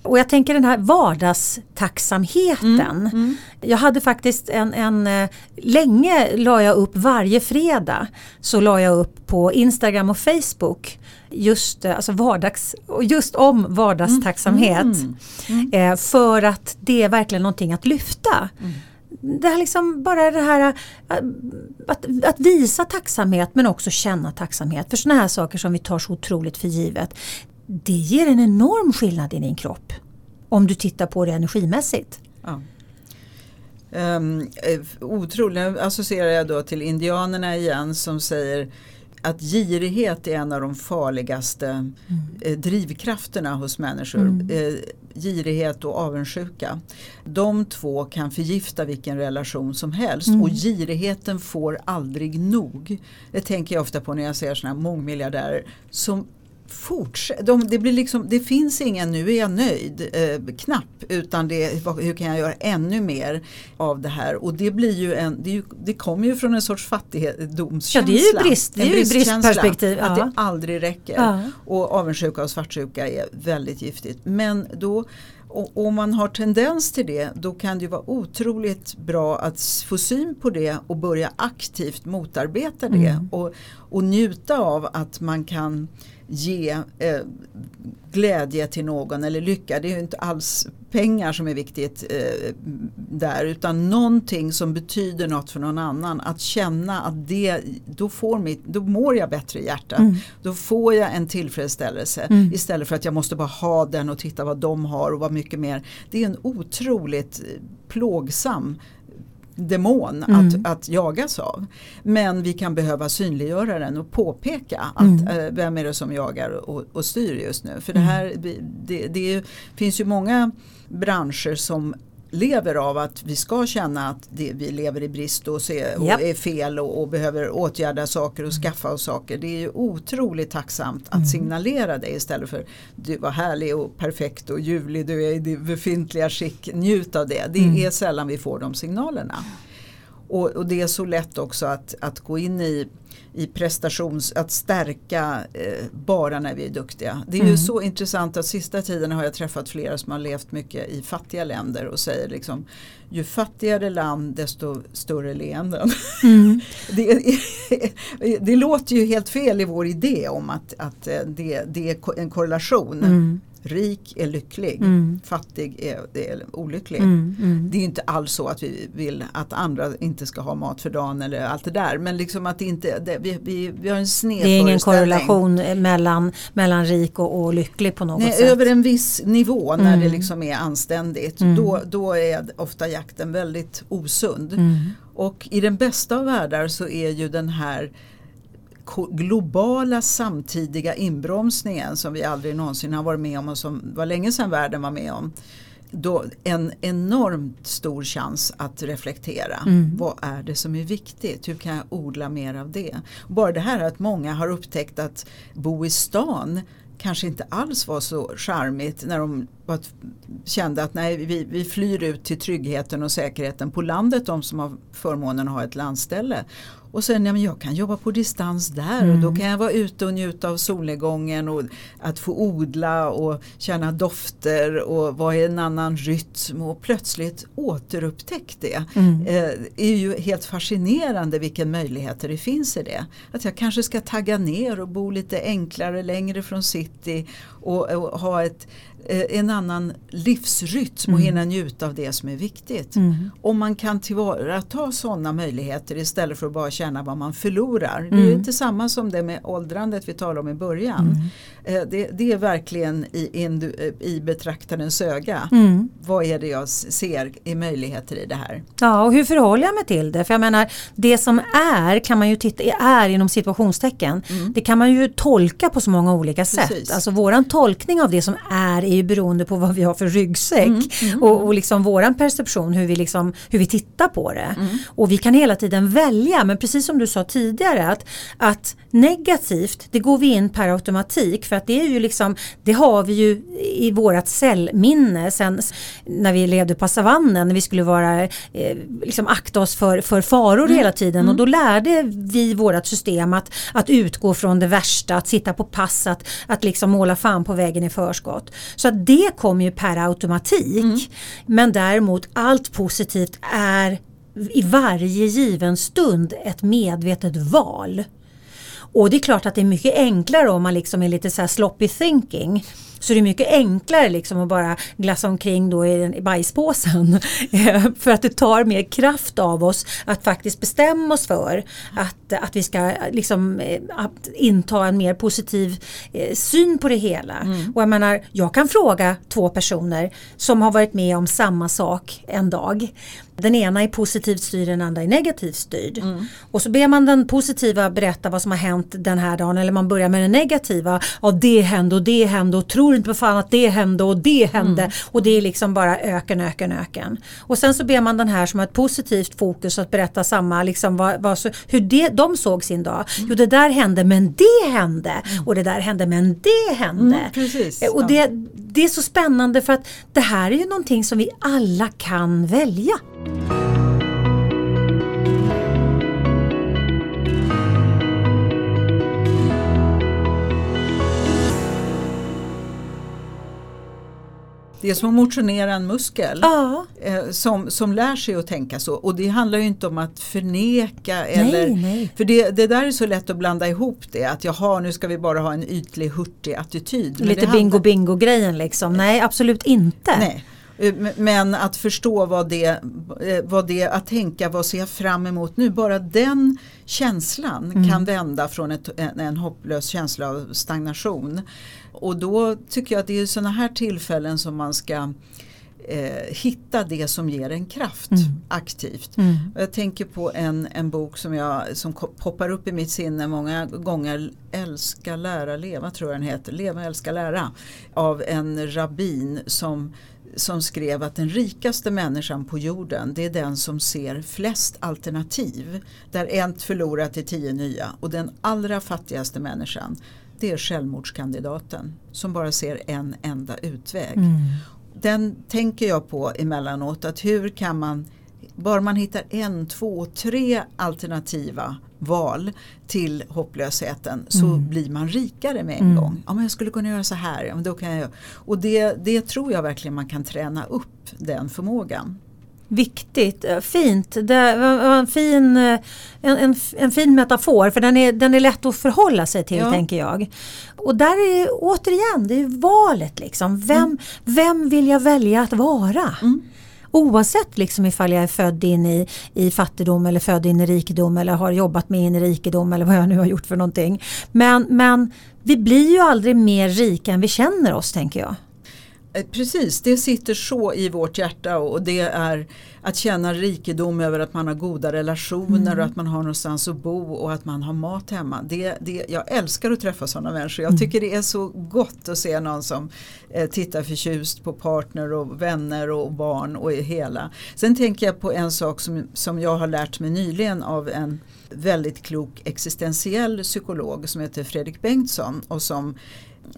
Och jag tänker den här vardagstacksamheten. Mm, mm. Jag hade faktiskt en, en, eh, länge la jag upp varje fredag så la jag upp på Instagram och Facebook just, eh, alltså vardags, just om vardagstacksamhet. Mm, mm. Eh, för att det är verkligen någonting att lyfta. Mm. Det här liksom bara det här eh, att, att, visa tacksamhet men också känna tacksamhet för sådana här saker som vi tar så otroligt för givet. Det ger en enorm skillnad i din kropp. Om du tittar på det energimässigt. Ja. Um, otroligt, associerar jag då till indianerna igen som säger att girighet är en av de farligaste mm. eh, drivkrafterna hos människor. Mm. Eh, girighet och avundsjuka. De två kan förgifta vilken relation som helst mm. och girigheten får aldrig nog. Det tänker jag ofta på när jag ser sådana mångmiljardärer som fortsätt, de, det, blir liksom, det finns ingen nu är jag nöjd eh, knapp utan det hur kan jag göra ännu mer av det här och det blir ju en, det, ju, det kommer ju från en sorts fattigdomskänsla. Ja det är ju brist, det är ju bristperspektiv. Att det aldrig räcker ja. och avundsjuka och svartsjuka är väldigt giftigt. Men då och om man har tendens till det då kan det vara otroligt bra att få syn på det och börja aktivt motarbeta det mm. och, och njuta av att man kan ge eh, glädje till någon eller lycka. Det är ju inte alls pengar som är viktigt eh, där utan någonting som betyder något för någon annan. Att känna att det, då, får mitt, då mår jag bättre i hjärtat. Mm. Då får jag en tillfredsställelse mm. istället för att jag måste bara ha den och titta vad de har och vad mycket mer. Det är en otroligt plågsam demon Mm. att, att jagas av. Men vi kan behöva synliggöra den och påpeka att Mm. eh, vem är det som jagar och, och styr just nu. För det Mm. här det, det är, ju- finns ju många branscher som lever av att vi ska känna att det, vi lever i brist och, se, och Japp. är fel och, och behöver åtgärda saker och skaffa oss saker. Det är ju otroligt tacksamt att Mm. signalera det istället för du var härlig och perfekt och ljuvlig, du är i ditt befintliga skick, njut av det. Det Mm. är sällan vi får de signalerna. Och, och det är så lätt också att, att gå in i, i prestations, att stärka eh, bara när vi är duktiga. Det är ju Mm. så intressant att sista tiden har jag träffat flera som har levt mycket i fattiga länder och säger liksom ju fattigare land desto större leenden. Mm. Det, det låter ju helt fel i vår idé om att, att eh, det, det är en korrelation. Mm. Rik är lycklig, Mm. fattig är, är olycklig. Mm. Mm. Det är inte alls så att vi vill att andra inte ska ha mat för dagen eller allt det där. Men liksom att det inte, det, vi, vi, vi har en sned Det är ingen korrelation mellan, mellan rik och, och lycklig på något Nej, sätt. över en viss nivå när Mm. det liksom är anständigt. Mm. Då, då är ofta jakten väldigt osund. Mm. Och i den bästa av världar så är ju den här globala samtidiga inbromsningen som vi aldrig någonsin har varit med om och som var länge sedan världen var med om. Då en enormt stor chans att reflektera. Mm. Vad är det som är viktigt? Hur kan jag odla mer av det? Bara det här att många har upptäckt att bo i stan kanske inte alls var så charmigt när de kände att nej, vi, vi flyr ut till tryggheten och säkerheten på landet, de som har förmånen att ha ett landställe. Och sen, ja, men jag kan jobba på distans där och då Mm. kan jag vara ute och njuta av solnedgången och att få odla och känna dofter och vara i en annan rytm och plötsligt återupptäckt det. Mm. Eh, är ju helt fascinerande vilken möjligheter det finns i det. Att jag kanske ska tagga ner och bo lite enklare längre från city och, och ha ett, en annan livsrytm och Mm. hinna njuta av det som är viktigt. Mm. Om man kan tillvarata sådana möjligheter istället för att bara känna vad man förlorar. Det är Mm. inte samma som det med åldrandet vi talade om i början. Mm. Eh, Det, det är verkligen i, indu- eh, i betraktarens öga. Mm. Vad är det jag ser i möjligheter i det här? Ja, och hur förhåller jag mig till det? För jag menar, det som är kan man ju titta, är inom situationstecken. Mm. Det kan man ju tolka på så många olika sätt. Precis. Alltså våran tolkning av det som är är ju beroende på vad vi har för ryggsäck. Mm, Och, och liksom våran perception, hur vi, liksom, hur vi tittar på det. Mm. Och vi kan hela tiden välja, men precis som du sa tidigare att, att negativt, det går vi in per automatik för att det är ju liksom, det har vi ju i vårat cellminne sen när vi levde på savannen, när vi skulle vara, eh, liksom akta oss för, för faror hela tiden och då lärde vi vårat system att, att utgå från det värsta, att sitta på pass, att, att liksom måla fan på väggen i förskott. Så att det kommer ju per automatik. Men däremot allt positivt är i varje given stund ett medvetet val. Och det är klart att det är mycket enklare om man liksom är lite så här sloppy thinking. Så det är mycket enklare liksom att bara glassa omkring då i, bajspåsen. för att det tar mer kraft av oss att faktiskt bestämma oss för att, att vi ska liksom, eh, att inta en mer positiv eh, syn på det hela. Och jag menar, jag kan fråga två personer som har varit med om samma sak en dag. Den ena är positivt styrd, den andra är negativt styrd. Och så ber man den positiva berätta vad som har hänt den här dagen eller man börjar med den negativa. Ja det hände och det hände och tror inte på fan att det hände och det hände. Och det är liksom bara öken, öken, öken. Och sen så ber man den här som har ett positivt fokus att berätta samma, liksom vad, vad hur det, de såg sin dag. Jo det där hände men det hände. Och det där hände men det hände. Mm, Och det, det är så spännande för att det här är ju någonting som vi alla kan välja. Det är som att motionera en muskel. Ja, eh, som, som lär sig att tänka så. Och det handlar ju inte om att förneka eller nej. För det, det där är så lätt att blanda ihop det. Att jaha nu ska vi bara ha en ytlig hurtig attityd. Men lite det bingo handlar- bingo grejen liksom. Nej absolut inte. Nej. Eh, Men att förstå vad det, eh, vad det att tänka vad ser jag fram emot nu. Bara den känslan Mm. kan vända från ett, en, en hopplös känsla av stagnation. Och då tycker jag att det är sådana här tillfällen som man ska eh, hitta det som ger en kraft mm. aktivt. Mm. Jag tänker på en, en bok som, jag, som poppar upp i mitt sinne många gånger. Älska, lära, leva tror jag den heter. Leva, älska, lära. Av en rabbin som som skrev att den rikaste människan på jorden det är den som ser flest alternativ. Där ett förlorat till tio nya. Och den allra fattigaste människan det är självmordskandidaten som bara ser en enda utväg. Mm. Den tänker jag på emellanåt att hur kan man bara man hittar en, två, tre alternativa val till hopplösheten så Mm. blir man rikare med en Mm. gång. Ja, men jag skulle kunna göra så här. Ja, men då kan jag. Och det, det tror jag verkligen man kan träna upp den förmågan. Viktigt, eh, fint. Det var en fin, eh, en, en, en fin metafor för den är, den är lätt att förhålla sig till Ja. tänker jag. Och där är återigen, det är valet liksom. Vem, vem vill jag välja att vara? Mm. Oavsett liksom ifall jag är född in i, i fattigdom eller född in i rikedom eller har jobbat med in i rikedom eller vad jag nu har gjort för någonting. Men, men vi blir ju aldrig mer rika än vi känner oss tänker jag. Eh, Precis, det sitter så i vårt hjärta och det är att känna rikedom över att man har goda relationer Mm. och att man har någonstans att bo och att man har mat hemma. Det, det, jag älskar att träffa sådana människor. Jag Mm. tycker det är så gott att se någon som eh, tittar förtjust på partner och vänner och barn och hela. Sen tänker jag på en sak som, som jag har lärt mig nyligen av en väldigt klok existentiell psykolog som heter Fredrik Bengtsson och som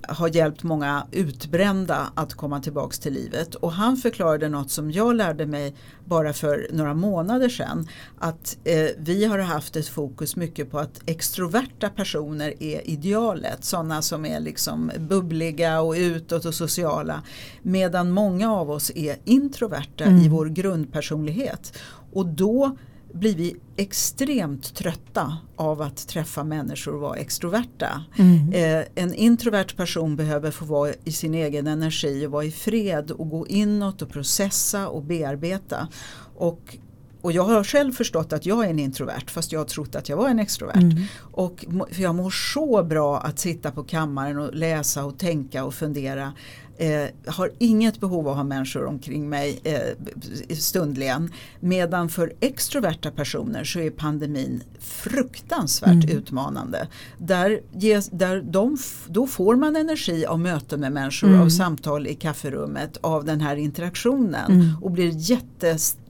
har hjälpt många utbrända att komma tillbaks till livet. Och han förklarade något som jag lärde mig bara för några månader sedan. Att eh, vi har haft ett fokus mycket på att extroverta personer är idealet. Sådana som är liksom bubbliga och utåt och sociala. Medan många av oss är introverta Mm. i vår grundpersonlighet. Och då blir vi extremt trötta av att träffa människor och vara extroverta. Mm. Eh, en introvert person behöver få vara i sin egen energi och vara i fred och gå inåt och processa och bearbeta. Och, och jag har själv förstått att jag är en introvert fast jag har trott att jag var en extrovert. Mm. Och för jag mår så bra att sitta på kammaren och läsa och tänka och fundera. Eh, har inget behov av att ha människor omkring mig eh, stundligen. Medan för extroverta personer så är pandemin fruktansvärt Mm. utmanande. Där, ges, där de, då får man energi av möten med människor, Mm. av samtal i kafferummet, av den här interaktionen Mm. och blir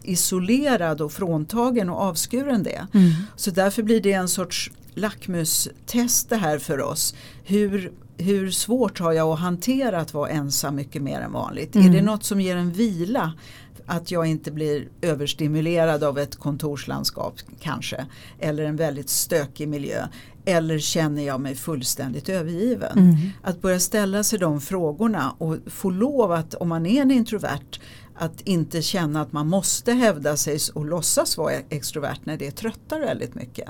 jätteisolerad och fråntagen och avskuren det. Mm. Så därför blir det en sorts lackmustest det här för oss. Hur, hur svårt har jag att hantera att vara ensam mycket mer än vanligt? Mm. Är det något som ger en vila? Att jag inte blir överstimulerad av ett kontorslandskap kanske. Eller en väldigt stökig miljö. Eller känner jag mig fullständigt övergiven? Mm. Att börja ställa sig de frågorna och få lov att om man är en introvert att inte känna att man måste hävda sig och låtsas vara extrovert när det tröttar väldigt mycket.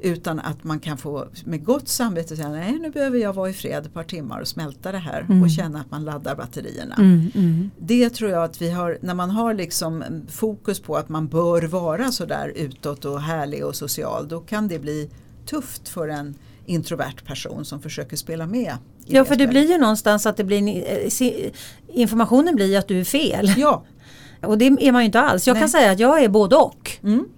Utan att man kan få med gott samvete säga nej nu behöver jag vara i fred ett par timmar och smälta det här Mm. och känna att man laddar batterierna. Mm. Mm. Det tror jag att vi har, när man har liksom fokus på att man bör vara sådär utåt och härlig och social då kan det bli tufft för en introvert person som försöker spela med. Ja för det blir ju någonstans att det blir, eh, informationen blir att du är fel. Ja, Och det är man ju inte alls. Jag Nej. kan säga att jag är både och. mm.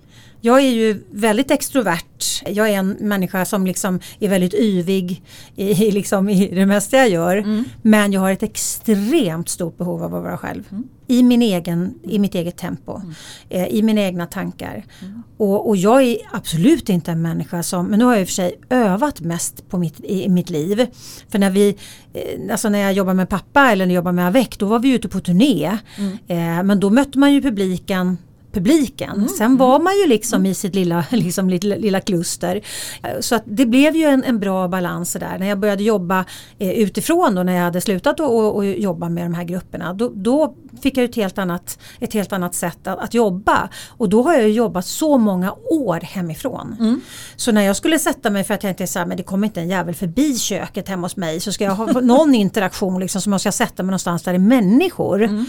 Jag är ju väldigt extrovert. Jag är en människa som liksom är väldigt yvig i, liksom i det mesta jag gör. Mm. Men jag har ett extremt stort behov av att vara själv. Mm. I, min egen, I mitt eget tempo. Eh, I mina egna tankar. Och, och jag är absolut inte en människa som, men nu har jag i och för sig övat mest på mitt, i, i mitt liv. För när vi, eh, alltså när jag jobbade med pappa eller när jag jobbade med Avec, då var vi ute på turné. Mm. Eh, men då mötte man ju publiken publiken. Sen var man ju liksom i sitt lilla, liksom, lilla, lilla kluster. Eh, Så att det blev ju en, en bra balans där. När jag började jobba eh, utifrån då när jag hade slutat att jobba med de här grupperna. Då, då fick jag ett helt annat, ett helt annat sätt att, att jobba. Och då har jag jobbat så många år hemifrån. Mm. Så när jag skulle sätta mig för att jag så här, men det kommer inte en jävel förbi köket hemma hos mig så ska jag ha någon interaktion liksom som jag ska sätta mig någonstans där det är människor.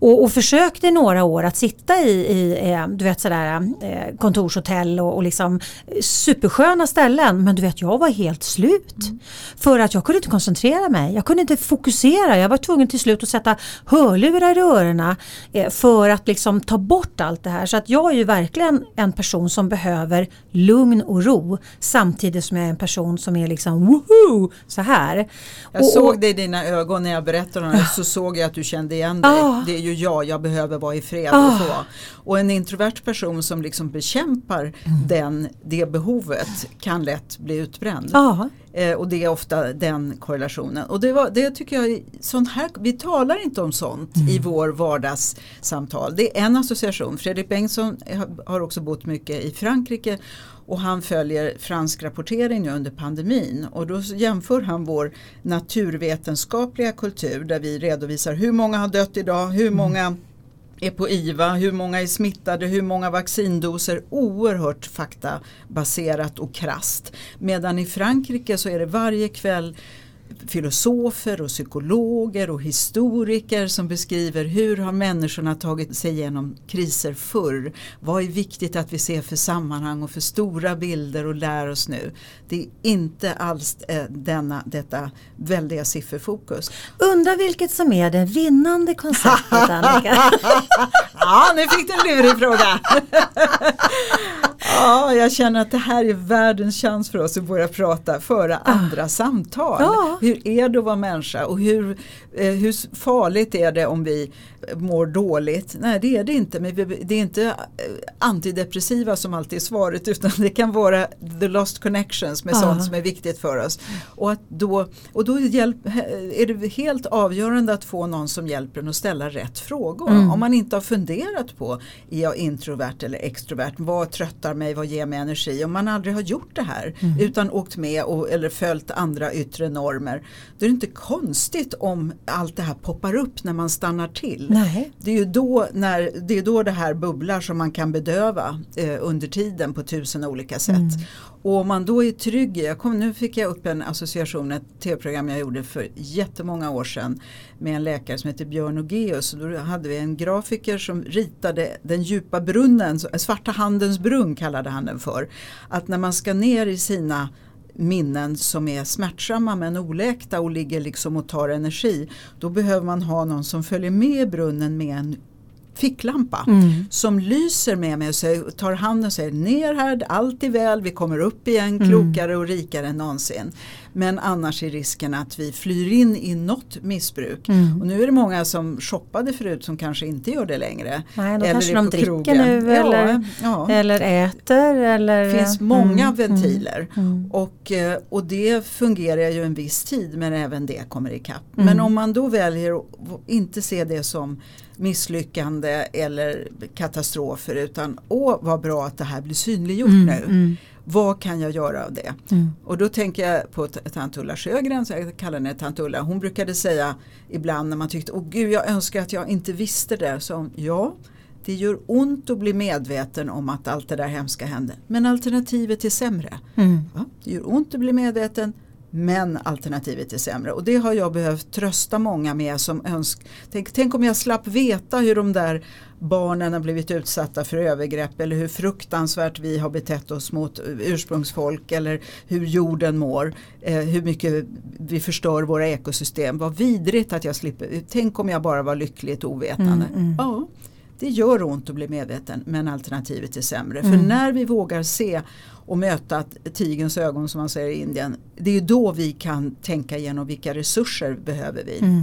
Och, och försökte i några år att sitta i, i eh, du vet sådär, eh, kontorshotell och, och liksom supersköna ställen. Men du vet jag var helt slut. Mm. För att jag kunde inte koncentrera mig. Jag kunde inte fokusera. Jag var tvungen till slut att sätta hörlurar i öronen eh, för att liksom ta bort allt det här. Så att jag är ju verkligen en person som behöver lugn och ro samtidigt som jag är en person som är liksom woho så här. Jag och, såg det i dina ögon när jag berättade om det så såg jag att du kände igen dig. Ah, det är ju jag, jag behöver vara i fred ah, och så. Och en introvert person som liksom bekämpar mm. den, det behovet kan lätt bli utbränd. Ah. Eh, och det är ofta den korrelationen. Och det, var, det tycker jag, sånt här, vi talar inte om sånt mm. i vår vardagssamtal. Det är en association. Fredrik Bengtsson har också bott mycket i Frankrike och han följer fransk rapportering nu under pandemin och då jämför han vår naturvetenskapliga kultur där vi redovisar hur många har dött idag, hur mm. många är på IVA, hur många är smittade, hur många vaccindoser, oerhört faktabaserat och krast. Medan i Frankrike så är det varje kväll filosofer och psykologer och historiker som beskriver hur har människorna tagit sig igenom kriser förr. Vad är viktigt att vi ser för sammanhang och för stora bilder och lär oss nu. Det är inte alls eh, denna, detta väldiga sifferfokus. Undrar vilket som är det vinnande konceptet Annika? ja, nu fick du en lurig fråga. ja, jag känner att det här är världens chans för oss att börja prata, föra ah. andra samtal. Ja. Hur är det att vara människa och hur, eh, hur farligt är det om vi mår dåligt? Nej det är det inte, men det är inte eh, antidepressiva som alltid är svaret utan det kan vara the lost connections med ja. sånt som är viktigt för oss. Och, att då, och då hjälp, är det helt avgörande att få någon som hjälper en att ställa rätt frågor. Mm. Om man inte har funderat på, är jag introvert eller extrovert? Vad tröttar mig? Vad ger mig energi? Om man aldrig har gjort det här mm. utan åkt med och, eller följt andra yttre normer. Då är det inte konstigt om allt det här poppar upp när man stannar till. Nej. Det är ju då, när, det, är då det här bubblar som man kan bedöva eh, under tiden på tusen olika sätt. Mm. Och om man då är trygg jag kom, nu fick jag upp en association, ett tv-program jag gjorde för jättemånga år sedan med en läkare som heter Björn Ogeus. Då hade vi en grafiker som ritade den djupa brunnen, svarta handens brunn kallade han den för. Att när man ska ner i sina minnen som är smärtsamma men oläkta och ligger liksom och tar energi. Då behöver man ha någon som följer med i brunnen med en ficklampa mm. som lyser med mig och säger, tar handen och säger ner här, allt är väl, vi kommer upp igen mm. klokare och rikare än någonsin. Men annars är risken att vi flyr in i något missbruk. Mm. Och nu är det många som shoppade förut som kanske inte gör det längre. Nej, då eller kanske de dricker krogen. nu eller, ja. eller äter. Eller, det finns många mm. ventiler. Mm. Och, eh, och det fungerar ju en viss tid men även det kommer ikapp. Men mm. om man då väljer att inte se det som misslyckande eller katastrofer utan åh vad bra att det här blir synliggjort mm, nu. Vad kan jag göra av det? Mm. Och då tänker jag på tant Ulla Sjögren, så jag kallar henne tant Ulla. Hon brukade säga ibland när man tyckte, åh gud jag önskar att jag inte visste det. Så ja, det gör ont att bli medveten om att allt det där hemska hände. Men alternativet är sämre. Mm. Ja, det gör ont att bli medveten men alternativet är sämre och det har jag behövt trösta många med som önsk. Tänk, tänk om jag slapp veta hur de där barnen har blivit utsatta för övergrepp eller hur fruktansvärt vi har betett oss mot ursprungsfolk eller hur jorden mår. Eh, hur mycket vi förstör våra ekosystem. Vad vidrigt att jag slipper. Tänk om jag bara var lyckligt ovetande. Mm, mm. Ja, det gör ont att bli medveten men alternativet är sämre. Mm. För när vi vågar se och möta tigens ögon som man säger i Indien. Det är då vi kan tänka igenom vilka resurser behöver vi. Mm.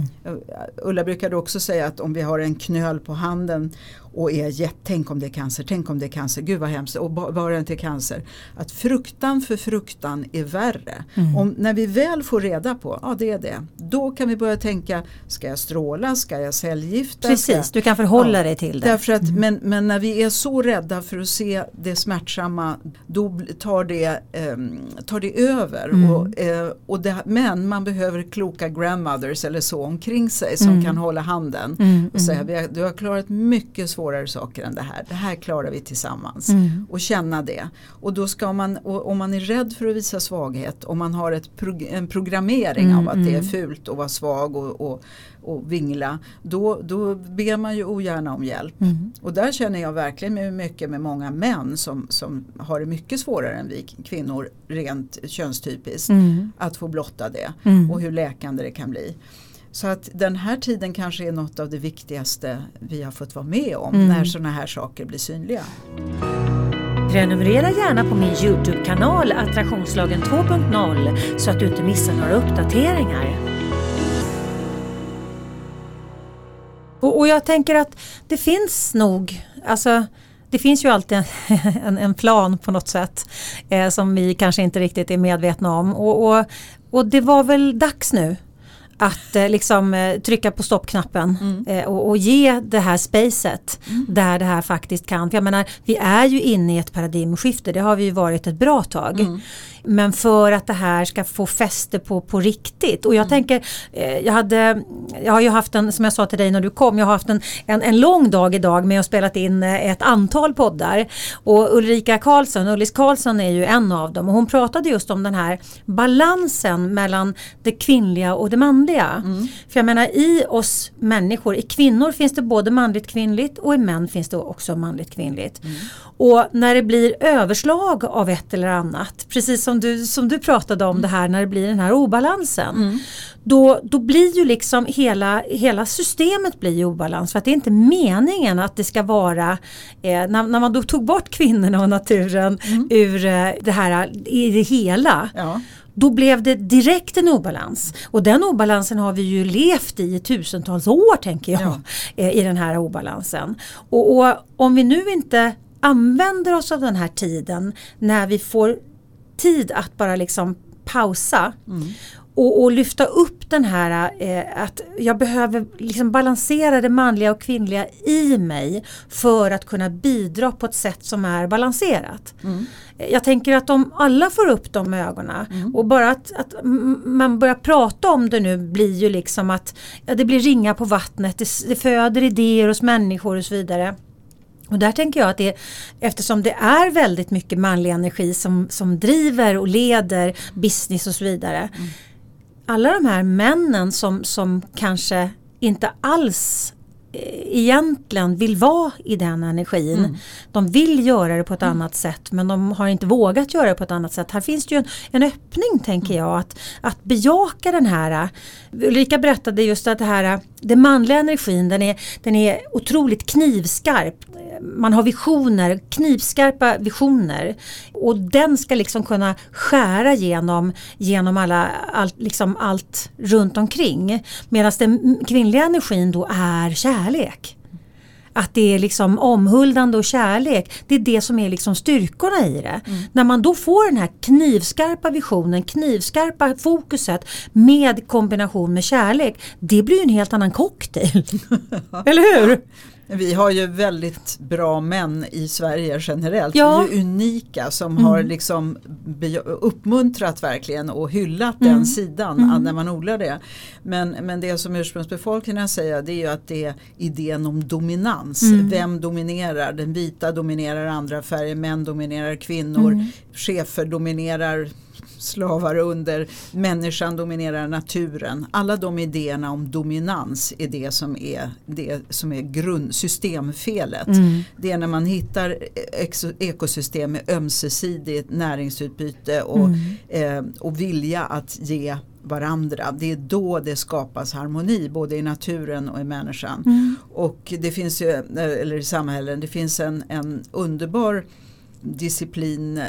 Ulla brukade också säga att om vi har en knöl på handen och är tänk om det är cancer, tänk om det är cancer, gud vad hemskt och bara det inte cancer. Att fruktan för fruktan är värre. Mm. Om, när vi väl får reda på, ja det är det, då kan vi börja tänka, ska jag stråla, ska jag cellgifta? Precis, du kan förhålla ja, dig till det. Därför att, mm. men, men när vi är så rädda för att se det smärtsamma, då tar det, eh, tar det över. Mm. Och, eh, och det, men man behöver kloka grandmothers eller så omkring sig som Mm. kan hålla handen Mm, och säga mm. du har klarat mycket svårare saker än det här. Det här klarar vi tillsammans. Mm. Och känna det. Och då ska man, om man är rädd för att visa svaghet, om man har ett prog en programmering Mm, av att det är fult att vara svag och, och, och vingla, då, då ber man ju ogärna om hjälp. Mm. Och där känner jag verkligen mycket med många män som, som har det mycket svårare än vi kvinnor rent könstypiskt. Mm. Att få blotta det Mm. och hur läkande det kan bli. Så att den här tiden kanske är något av det viktigaste vi har fått vara med om Mm. när sådana här saker blir synliga. Prenumerera gärna på min Youtube-kanal Attraktionslagen 2.0 så att du inte missar några uppdateringar. Och, och jag tänker att det finns nog, alltså det finns ju alltid en, en, en plan på något sätt eh, som vi kanske inte riktigt är medvetna om. Och, och, och det var väl dags nu att eh, liksom eh, trycka på stoppknappen Mm. eh, och, och ge det här spacet där det här faktiskt kan. För jag menar, vi är ju inne i ett paradigmskifte, det har vi ju varit ett bra tag. Mm. Men för att det här ska få fäste på, på riktigt. Och jag Mm. tänker, eh, jag, hade, jag har ju haft en, som jag sa till dig när du kom, jag har haft en, en, en lång dag idag med att spelat in eh, ett antal poddar. Och Ulrika Karlsson, Ullis Karlsson är ju en av dem och hon pratade just om den här balansen mellan det kvinnliga och det manliga. För jag menar i oss människor, i kvinnor finns det både manligt kvinnligt och i män finns det också manligt kvinnligt. Och när det blir överslag av ett eller annat, precis som du, som du pratade om det här när det blir den här obalansen. Då, då blir ju liksom hela, hela systemet blir i obalans för att det är inte meningen att det ska vara eh, när, när man då tog bort kvinnorna och naturen ur eh, det här i det hela Ja. då blev det direkt en obalans. Och den obalansen har vi ju levt i i tusentals år tänker jag. Ja. eh, I den här obalansen. Och, och om vi nu inte använder oss av den här tiden när vi får tid att bara liksom pausa och, och lyfta upp den här eh, att jag behöver liksom balansera det manliga och kvinnliga i mig för att kunna bidra på ett sätt som är balanserat. Eh, Jag tänker att om alla får upp de ögonen och bara att, att man börjar prata om det nu blir ju liksom att ja, det blir ringa på vattnet, det, det föder idéer hos människor och så vidare. Och där tänker jag att det, eftersom det är väldigt mycket manlig energi som, som driver och leder business och så vidare. Alla de här männen som, som kanske inte alls eh, egentligen vill vara i den energin. De vill göra det på ett annat sätt men de har inte vågat göra det på ett annat sätt. Här finns det ju en, en öppning tänker jag att, att bejaka den här. Ulrika berättade just att det här, den manliga energin den är, den är otroligt knivskarp. Man har visioner, knivskarpa visioner och den ska liksom kunna skära genom, genom alla, allt, liksom allt runt omkring. Medan den kvinnliga energin då är kärlek. Att det är liksom omhuldande och kärlek. Det är det som är liksom styrkorna i det. När man då får den här knivskarpa visionen, knivskarpa fokuset med kombination med kärlek. Det blir ju en helt annan cocktail. Eller hur? Vi har ju väldigt bra män i Sverige generellt. Ja. Vi är unika som har liksom uppmuntrat verkligen och hyllat den sidan när man odlar det. Men, men det som ursprungsbefolkningen säger det är ju att det är idén om dominans. Vem dominerar? Den vita dominerar andra färger, män dominerar kvinnor, chefer dominerar slavar under, människan dominerar naturen. Alla de idéerna om dominans är det som är, det som är grund, systemfelet. Det är när man hittar ekosystem med ömsesidigt näringsutbyte och, eh, och vilja att ge varandra. Det är då det skapas harmoni både i naturen och i människan. Och det finns ju, eller i samhällen, det finns en, en underbar disciplin eh,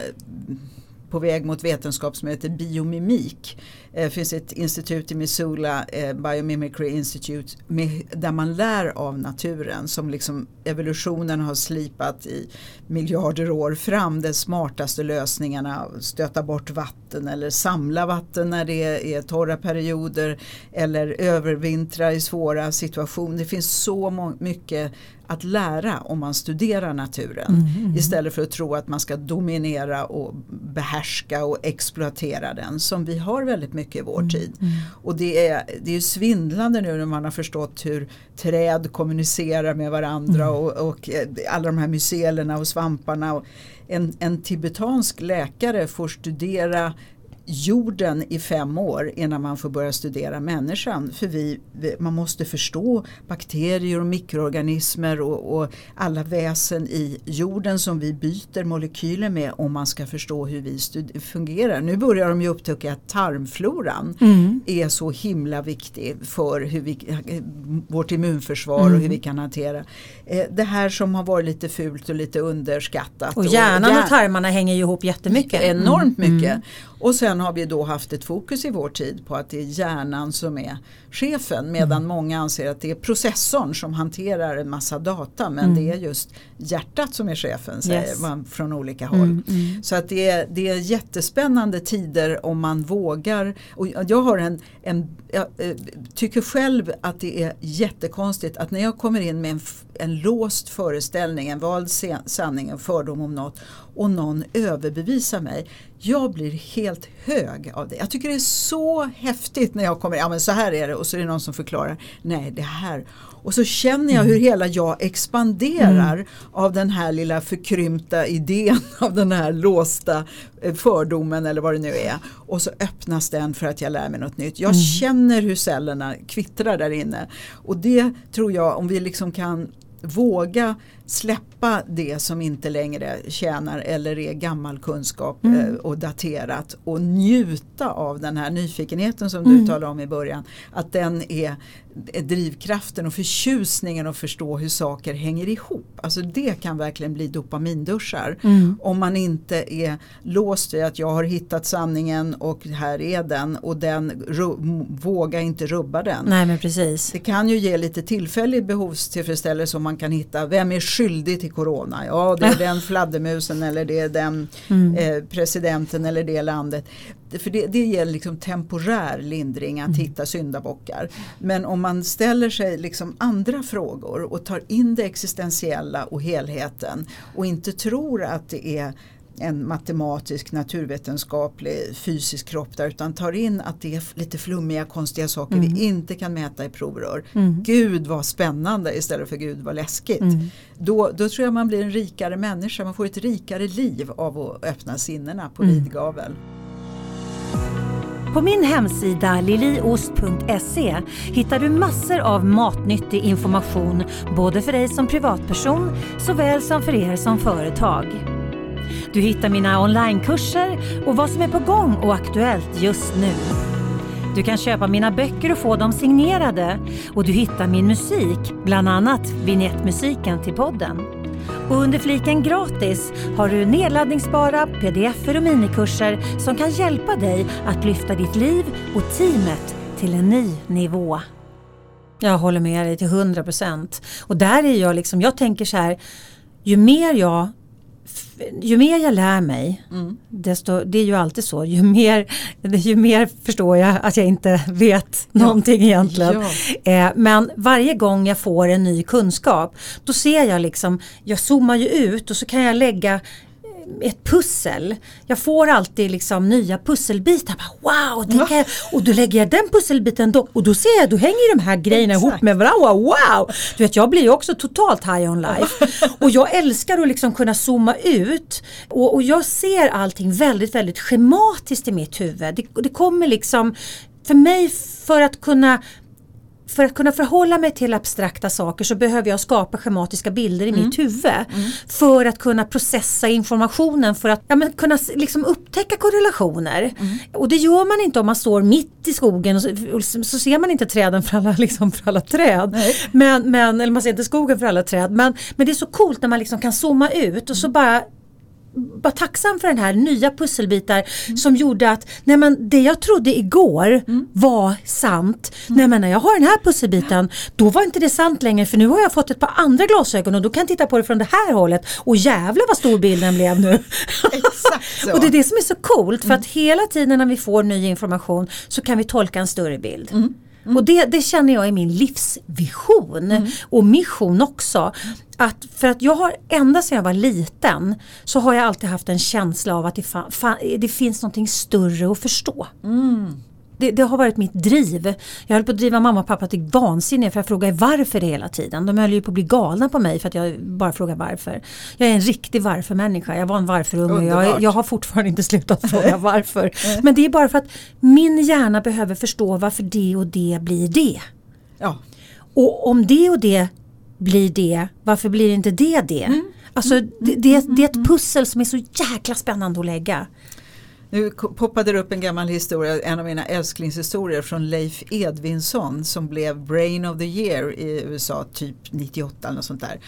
på väg mot vetenskap som heter biomimik. Det eh, finns ett institut i Missoula, eh, Biomimicry Institute, där man lär av naturen som liksom evolutionen har slipat i miljarder år fram de smartaste lösningarna. Stöta bort vatten eller samla vatten när det är torra perioder eller övervintra i svåra situationer. Det finns så mycket att lära om man studerar naturen. Mm. Istället för att tro att man ska dominera och behärska och exploatera den som vi har väldigt mycket i vår mm. tid. Mm. Och det är, det är svindlande nu när man har förstått hur träd kommunicerar med varandra mm. och, och, eh, alla de här mycelerna och svamparna. Och en, en tibetansk läkare får studera jorden i fem år innan man får börja studera människan. För vi, man måste förstå bakterier och mikroorganismer och, och, alla väsen i jorden som vi byter molekyler med om man ska förstå hur vi fungerar. Nu börjar de ju upptäcka att tarmfloran mm. är så himla viktig för hur vi, vårt immunförsvar mm. och hur vi kan hantera eh, det här som har varit lite fult och lite underskattat. Och hjärnan och, hjär och tarmarna hänger ju ihop jättemycket. Enormt mycket. Mm. Och sen har vi då haft ett fokus i vår tid på att det är hjärnan som är chefen medan mm. många anser att det är processorn som hanterar en massa data men mm. det är just hjärtat som är chefen säger yes. man från olika håll. Mm, mm. Så att det är, det är jättespännande tider om man vågar. Och jag har en, en jag eh, tycker själv att det är jättekonstigt att när jag kommer in med en, en låst föreställning, en vald sanning, en fördom om något och någon överbevisar mig. Jag blir helt hög av det. Jag tycker det är så häftigt när jag kommer, ja men så här är det och så är det någon som förklarar, nej det här. Och så känner jag hur mm. hela jag expanderar mm. av den här lilla förkrympta idén av den här låsta eh, fördomen eller vad det nu är. Och så öppnas den för att jag lär mig något nytt. Jag mm. känner hur cellerna kvittrar där inne. Och det tror jag om vi liksom kan våga släppa det som inte längre tjänar eller är gammal kunskap mm. Eh, och daterat och njuta av den här nyfikenheten som mm. du talade om i början. Att den är drivkraften och förtjusningen att förstå hur saker hänger ihop. Alltså det kan verkligen bli dopaminduschar. Mm. Om man inte är låst vid att jag har hittat sanningen och här är den och den våga inte rubba den. Nej men precis. Det kan ju ge lite tillfällig behovstillfredsställelse om man kan hitta vem är skyldig till corona? Ja det är den fladdermusen eller det är den mm. eh, presidenten eller det landet. För det, det ger liksom temporär lindring att mm. hitta syndabockar. Men om man ställer sig liksom andra frågor och tar in det existentiella och helheten och inte tror att det är en matematisk, naturvetenskaplig, fysisk kropp där utan tar in att det är lite flummiga, konstiga saker mm. vi inte kan mäta i provrör. Mm. Gud vad spännande istället för Gud vad läskigt. Mm. Då, då tror jag man blir en rikare människa, man får ett rikare liv av att öppna sinnena på mm. vid gavel. På min hemsida liliost.se hittar du massor av matnyttig information både för dig som privatperson såväl som för er som företag. Du hittar mina onlinekurser och vad som är på gång och aktuellt just nu. Du kan köpa mina böcker och få dem signerade och du hittar min musik, bland annat vignettmusiken till podden. Och under fliken gratis har du nedladdningsbara pdf och minikurser som kan hjälpa dig att lyfta ditt liv och teamet till en ny nivå. Jag håller med dig till 100% och där är jag liksom, jag tänker så här, ju mer jag ju mer jag lär mig, mm. desto, det är ju alltid så, ju mer, ju mer förstår jag att jag inte vet ja. någonting egentligen. Ja. Eh, men varje gång jag får en ny kunskap, då ser jag liksom, jag zoomar ju ut och så kan jag lägga ett pussel. Jag får alltid liksom nya pusselbitar. Wow, det jag, och då lägger jag den pusselbiten då och då ser jag, då hänger de här grejerna Exakt. ihop med varandra. Wow! Du vet, jag blir ju också totalt high on life. och jag älskar att liksom kunna zooma ut och, och jag ser allting väldigt, väldigt schematiskt i mitt huvud. Det, det kommer liksom för mig för att kunna för att kunna förhålla mig till abstrakta saker så behöver jag skapa schematiska bilder i mm. mitt huvud. Mm. För att kunna processa informationen, för att ja, men kunna liksom upptäcka korrelationer. Mm. Och det gör man inte om man står mitt i skogen och så, och så ser man inte träden för alla, liksom för alla träd. Men, men, eller man ser inte skogen för alla träd. Men, men det är så coolt när man liksom kan zooma ut och så bara var tacksam för den här nya pusselbitar mm. som gjorde att nej men, det jag trodde igår mm. var sant. Mm. Nej men när jag har den här pusselbiten då var inte det sant längre för nu har jag fått ett par andra glasögon och då kan jag titta på det från det här hållet och jävla vad stor bilden blev nu. och det är det som är så coolt för att mm. hela tiden när vi får ny information så kan vi tolka en större bild. Mm. Och det, det, känner jag är min livsvision mm. och mission också. Att för att jag har ända sedan jag var liten så har jag alltid haft en känsla av att det, fa, fa, det finns någonting större att förstå. Mm det, det, har varit mitt driv. Jag höll på att driva mamma och pappa till vansinne för jag frågade varför det hela tiden. De höll ju på att bli galna på mig för att jag bara frågar varför. Jag är en riktig varför-människa. Jag var en varför-unge jag, jag, har fortfarande inte slutat fråga varför. Men det är bara för att min hjärna behöver förstå varför det och det blir det. Ja. Och om det och det blir det, varför blir inte det det? Mm. Alltså det, det, det, är ett pussel som är så jäkla spännande att lägga. Nu poppade det upp en gammal historia, en av mina älsklingshistorier från Leif Edvinsson som blev Brain of the Year i USA typ 98 eller något sånt där.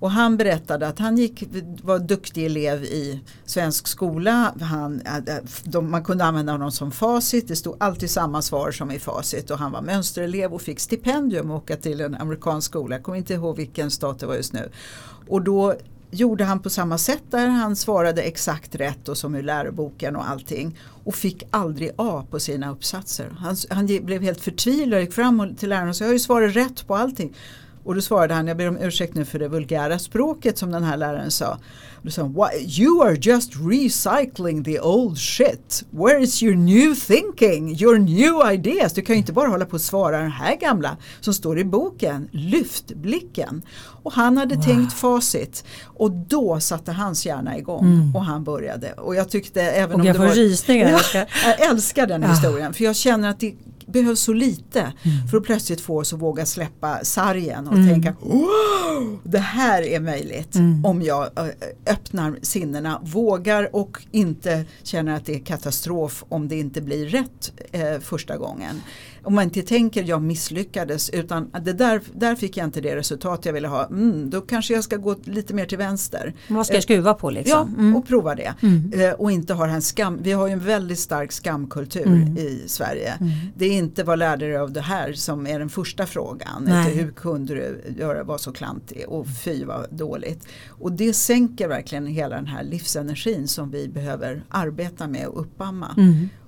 Och han berättade att han gick, var duktig elev i svensk skola. Han, äh, äh, de, man kunde använda honom som facit. Det stod alltid samma svar som i facit. Och han var mönsterelev och fick stipendium att åka till en amerikansk skola. Jag kommer inte ihåg vilken stat det var just nu. Och då gjorde han på samma sätt där. Han svarade exakt rätt och som i läroboken och allting. Och fick aldrig A på sina uppsatser. Han, han blev helt förtvivlad och gick fram till läraren och sa jag har ju svarat rätt på allting. Och då svarade han, jag ber om ursäkt nu för det vulgära språket som den här läraren sa. Och sa you are just recycling the old shit. Where is your new thinking, your new ideas? Du kan ju inte bara hålla på och svara den här gamla som står i boken. Lyft blicken. Och han hade wow. tänkt facit och då satte hans hjärna igång mm. och han började. Och jag tyckte även och om jag det var... rysningar. jag älskar den historien för jag känner att det behövs så lite mm. för att plötsligt få oss att våga släppa sargen och mm. tänka wow, det här är möjligt mm. om jag öppnar sinnena, vågar och inte känner att det är katastrof om det inte blir rätt eh, första gången om man inte tänker jag misslyckades utan det där, där fick jag inte det resultat jag ville ha. Mm, då kanske jag ska gå lite mer till vänster. Vad ska jag skruva på liksom? Ja, mm. och prova det. Mm. Eh, och inte ha en skam. Vi har ju en väldigt stark skamkultur mm. i Sverige. Mm. Det är inte vad lärde du av det här som är den första frågan. Inte hur kunde du göra, vara så klantig och fy vad dåligt. Och det sänker verkligen hela den här livsenergin som vi behöver arbeta med och uppamma.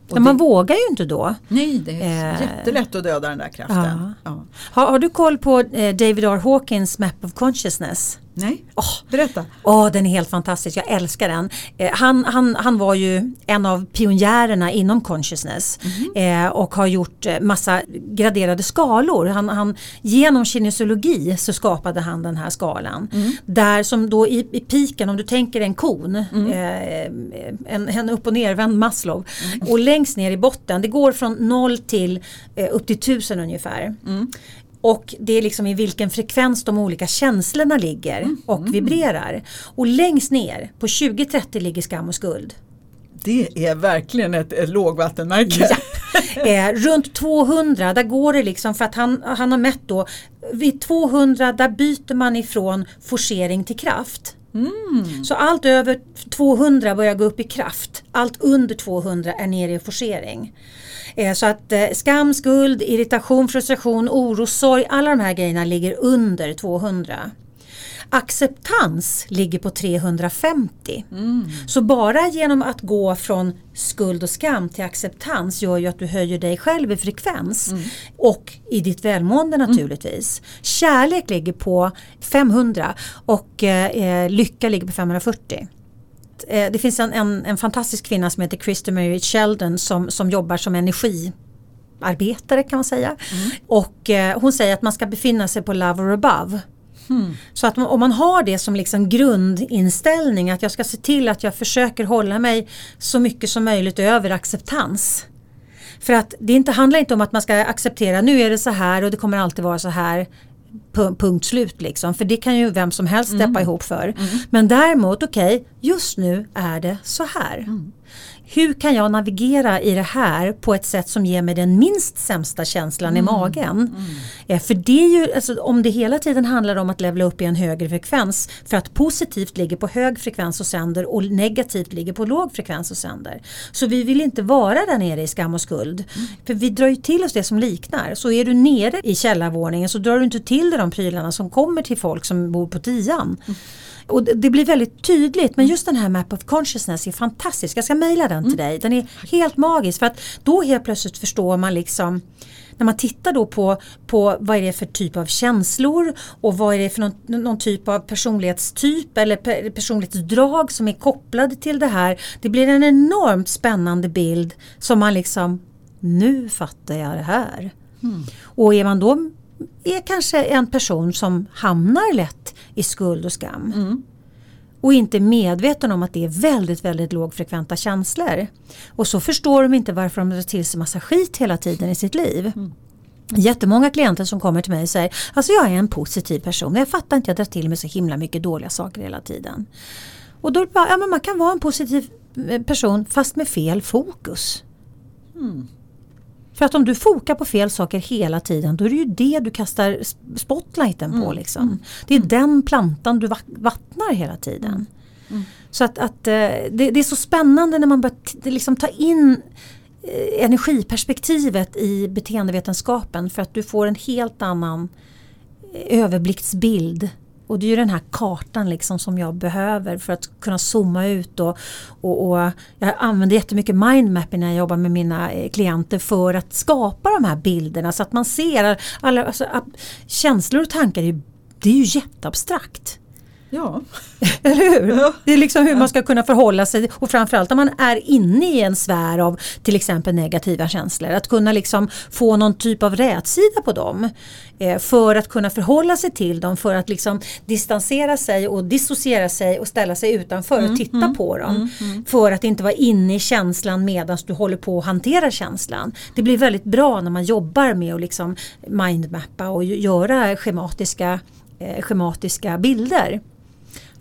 Men man vågar ju inte då. Nej, det är eh, jättelätt att döda den där kraften. Ja. Ja. Har, har, du koll på eh, David R. Hawkins Map of Consciousness? Nej, oh, berätta. Oh, den är helt fantastisk, jag älskar den. Eh, han, han, han var ju en av pionjärerna inom consciousness mm. eh, och har gjort eh, massa graderade skalor. Han, han, genom kinesiologi så skapade han den här skalan. Mm. Där som då i, i piken, om du tänker en kon, mm. eh, en, en upp och nervänd Maslow. Mm. Och längst ner i botten, det går från noll till eh, upp till tusen ungefär. Mm. Och det är liksom i vilken frekvens de olika känslorna ligger mm. och vibrerar. Och längst ner på 20-30 ligger skam och skuld. Det är verkligen ett, ett lågvattenmärke. Ja. Eh, runt 200 där går det liksom för att han, han har mätt då vid 200 där byter man ifrån forcering till kraft. Mm. Så allt över 200 börjar gå upp i kraft. Allt under 200 är nere i forcering. Eh, så att eh, skam, skuld, irritation, frustration, oro, sorg, alla de här grejerna ligger under 200. Acceptans ligger på 350. Mm. Så bara genom att gå från skuld och skam till acceptans gör ju att du höjer dig själv i frekvens. Mm. Och i ditt välmående mm. naturligtvis. Mm. Kärlek ligger på 500 och eh, lycka ligger på 540 eh, det finns en, en, en, fantastisk kvinna som heter Krista Mary Sheldon som, som jobbar som energiarbetare kan man säga. Mm. Och eh, hon säger att man ska befinna sig på love or above. Mm. Så att om man har det som liksom grundinställning att jag ska se till att jag försöker hålla mig så mycket som möjligt över acceptans. För att det inte handlar inte om att man ska acceptera nu är det så här och det kommer alltid vara så här punkt slut liksom. För det kan ju vem som helst steppa mm. ihop för. Mm. Men däremot, okej, okay, just nu är det så här. Mm hur kan jag navigera i det här på ett sätt som ger mig den minst sämsta känslan mm. i magen. Mm. Eh, för det är ju, alltså, om det hela tiden handlar om att levla upp i en högre frekvens för att positivt ligger på hög frekvens och sänder och negativt ligger på låg frekvens och sänder. Så vi vill inte vara där nere i skam och skuld. Mm. För vi drar ju till oss det som liknar. Så är du nere i källarvåningen så drar du inte till dig de prylarna som kommer till folk som bor på tian. Mm. Och det, det blir väldigt tydligt men just den här Map of Consciousness är fantastisk. Jag ska mejla den till dig. Den är helt magisk för att då helt plötsligt förstår man liksom när man tittar då på, på vad är det för typ av känslor och vad är det för någon, någon typ av personlighetstyp eller per, personlighetsdrag som är kopplade till det här. Det blir en enormt spännande bild som man liksom, nu fattar jag det här. Mm. Och är man då är kanske en person som hamnar lätt i skuld och skam. Mm och inte medveten om att det är väldigt, väldigt lågfrekventa känslor. Och så förstår de inte varför de drar till sig massa skit hela tiden i sitt liv. Mm. Jättemånga klienter som kommer till mig säger alltså jag är en positiv person, jag fattar inte att jag drar till mig så himla mycket dåliga saker hela tiden. Och då bara, ja men man kan vara en positiv eh, person fast med fel fokus. Mm. För att om du fokar på fel saker hela tiden då är det ju det du kastar spotlighten på. Mm. Liksom. Det är mm. den plantan du vattnar hela tiden. Mm. mm. Så att, att eh, det, det, är så spännande när man börjar liksom ta in eh, energiperspektivet i beteendevetenskapen för att du får en helt annan eh, överblicksbild och det är ju den här kartan liksom som jag behöver för att kunna zooma ut. Och, och, och jag använder jättemycket mindmapping när jag jobbar med mina eh, klienter för att skapa de här bilderna så att man ser alla, alltså, känslor och tankar. Det är ju jätteabstrakt. Ja. Eller hur? Ja. Det är liksom hur man ska kunna förhålla sig och framförallt om man är inne i en sfär av till exempel negativa känslor. Att kunna liksom få någon typ av rätsida på dem. Eh, för att kunna förhålla sig till dem, för att liksom distansera sig och dissociera sig och ställa sig utanför mm, och titta mm, på dem. Mm, mm, för att inte vara inne i känslan medan du håller på att hantera känslan. Det blir väldigt bra när man jobbar med att liksom mindmappa och göra schematiska, eh, schematiska bilder.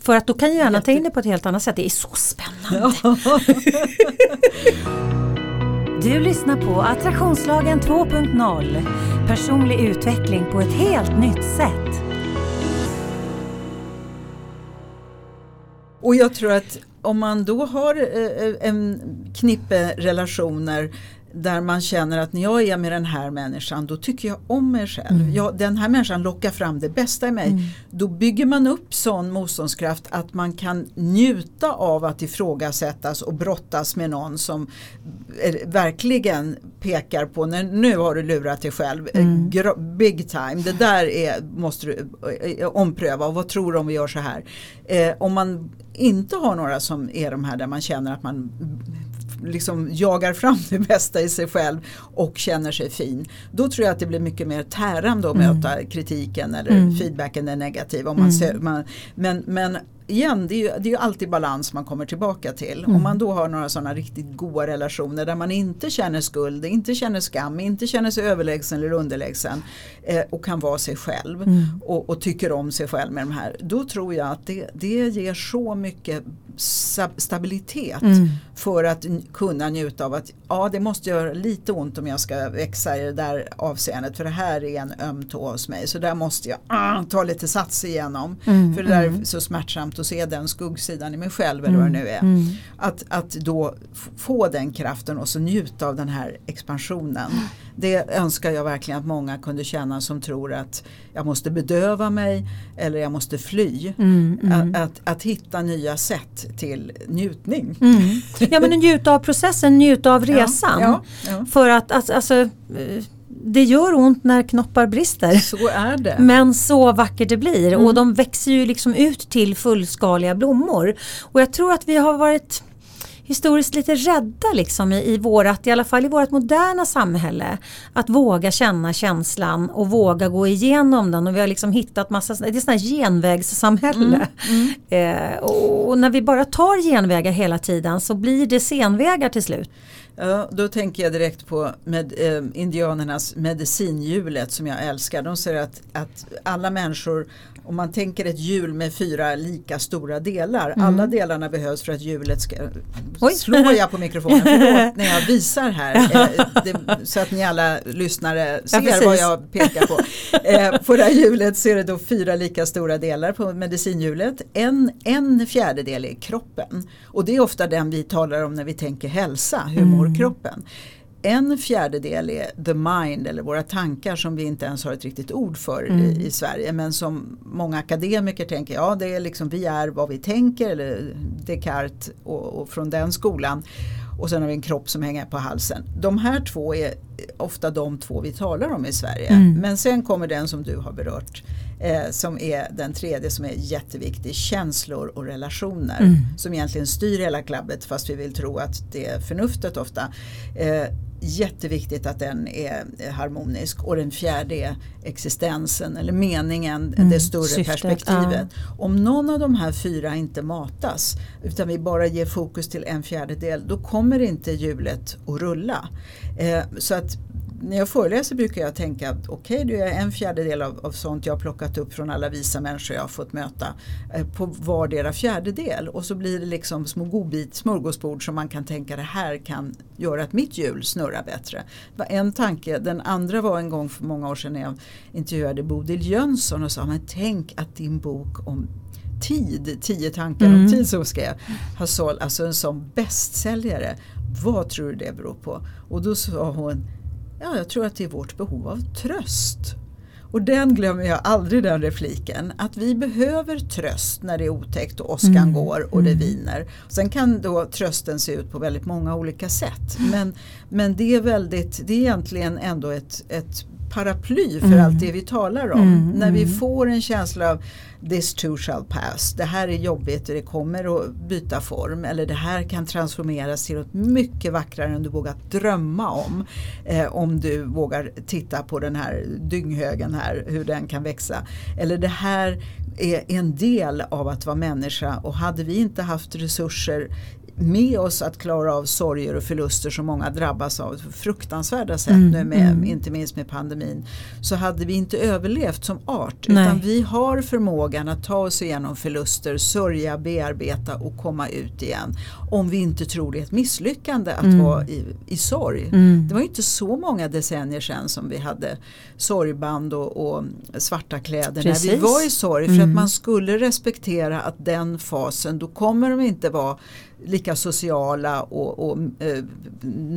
För att då kan hjärnan Jätte... ta in det på ett helt annat sätt. Det är så spännande. du lyssnar på Attraktionslagen 2.0. Personlig utveckling på ett helt nytt sätt. Och jag tror att om man då har eh, en knippe relationer där man känner att när jag är med den här människan då tycker jag om mig själv. Mm. Jag, den här människan lockar fram det bästa i mig. Mm. Då bygger man upp sån motståndskraft att man kan njuta av att ifrågasättas och brottas med någon som verkligen pekar på när, nu har du lurat dig själv. Mm. Big time, det där är, måste du eh, ompröva och vad tror du om vi gör så här. Eh, om man inte har några som är de här där man känner att man liksom jagar fram det bästa i sig själv och känner sig fin. Då tror jag att det blir mycket mer tärande att mm. möta kritiken eller mm. feedbacken är negativ. Om man mm. ser, man, men, men igen, det är, ju, det är ju alltid balans man kommer tillbaka till. Mm. Om man då har några sådana riktigt goda relationer där man inte känner skuld, inte känner skam, inte känner sig överlägsen eller underlägsen eh, och kan vara sig själv mm. och, och, tycker om sig själv med de här. Då tror jag att det, det ger så mycket stabilitet mm. för att kunna njuta av att ja det måste göra lite ont om jag ska växa i det där avseendet för det här är en öm tå hos mig så där måste jag ah, ta lite sats igenom mm, för det där är mm. så smärtsamt att se den skuggsidan i mig själv eller vad det nu är. Mm. Att, att då få den kraften och så njuta av den här expansionen. Det önskar jag verkligen att många kunde känna som tror att jag måste bedöva mig eller jag måste fly. Mm, mm. Att, att, att, hitta nya sätt till njutning. Mm. Ja men njuta av processen, njuta av resan. Ja, ja, ja. För att alltså, alltså det gör ont när knoppar brister. Så är det. Men så vackert det blir mm. och de växer ju liksom ut till fullskaliga blommor. Och jag tror att vi har varit historiskt lite rädda liksom i, i vårat, i alla fall i vårt moderna samhälle. Att våga känna känslan och våga gå igenom den och vi har liksom hittat massa, det är sådana här genvägssamhälle. Mm, mm. Eh, och, och, när vi bara tar genvägar hela tiden så blir det senvägar till slut. Ja, då tänker jag direkt på med, eh, indianernas medicinhjulet som jag älskar. De säger att, att alla människor om man tänker ett hjul med fyra lika stora delar. Mm. Alla delarna behövs för att hjulet ska... Oj. Slår jag på mikrofonen förlåt, när jag visar här. Eh, det, så att ni alla lyssnare ser ja, vad jag pekar på. Eh, på det här hjulet så är det då fyra lika stora delar på medicinhjulet. En, en fjärdedel är kroppen. Och det är ofta den vi talar om när vi tänker hälsa. Hur mm. Kroppen? en fjärdedel är the mind eller våra tankar som vi inte ens har ett riktigt ord för mm. i, i, Sverige. Men som många akademiker tänker, ja det är liksom vi är vad vi tänker eller Descartes och, och från den skolan. Och sen har vi en kropp som hänger på halsen. De här två är ofta de två vi talar om i Sverige. Mm. Men sen kommer den som du har berört eh, som är den tredje som är jätteviktig, känslor och relationer. Mm. Som egentligen styr hela klabbet fast vi vill tro att det är förnuftet ofta. Eh, jätteviktigt att den är harmonisk och den fjärde är existensen eller meningen, mm, det större syftet, perspektivet. Ja. Om någon av de här fyra inte matas utan vi bara ger fokus till en fjärdedel då kommer inte hjulet att rulla. Eh, så att när jag föreläser brukar jag tänka att okej, okay, det är en fjärdedel av, av sånt jag har plockat upp från alla visa människor jag har fått möta eh, på vardera fjärdedel och så blir det liksom små godbit, smörgåsbord som man kan tänka det här kan göra att mitt hjul snurrar bättre. Det var en tanke, den andra var en gång för många år sedan när jag intervjuade Bodil Jönsson och sa men tänk att din bok om tid, tio tankar mm. om tid som ska jag ha sålt, alltså en sån bästsäljare. Vad tror du det beror på? Och då sa hon Ja, jag tror att det är vårt behov av tröst. Och den glömmer jag aldrig den repliken. Att vi behöver tröst när det är otäckt och åskan mm. går och det mm. viner. Sen kan då trösten se ut på väldigt många olika sätt. Men, men det är väldigt, det är egentligen ändå ett, ett paraply för mm. allt det vi talar om. Mm, När vi mm. får en känsla av this too shall pass. Det här är jobbigt och det kommer att byta form. Eller det här kan transformeras till något mycket vackrare än du vågat drömma om. Eh, om du vågar titta på den här dynghögen här, hur den kan växa. Eller det här är en del av att vara människa och hade vi inte haft resurser med oss att klara av sorger och förluster som många drabbas av fruktansvärda sätt mm, nu med, mm. inte minst med pandemin så hade vi inte överlevt som art Nej. utan vi har förmågan att ta oss igenom förluster, sörja, bearbeta och komma ut igen om vi inte tror det är ett misslyckande att mm. vara i, i sorg. Mm. Det var inte så många decennier sedan som vi hade sorgband och, och svarta kläder Precis. när vi var i sorg för att mm. man skulle respektera att den fasen då kommer de inte vara lika sociala och, och eh,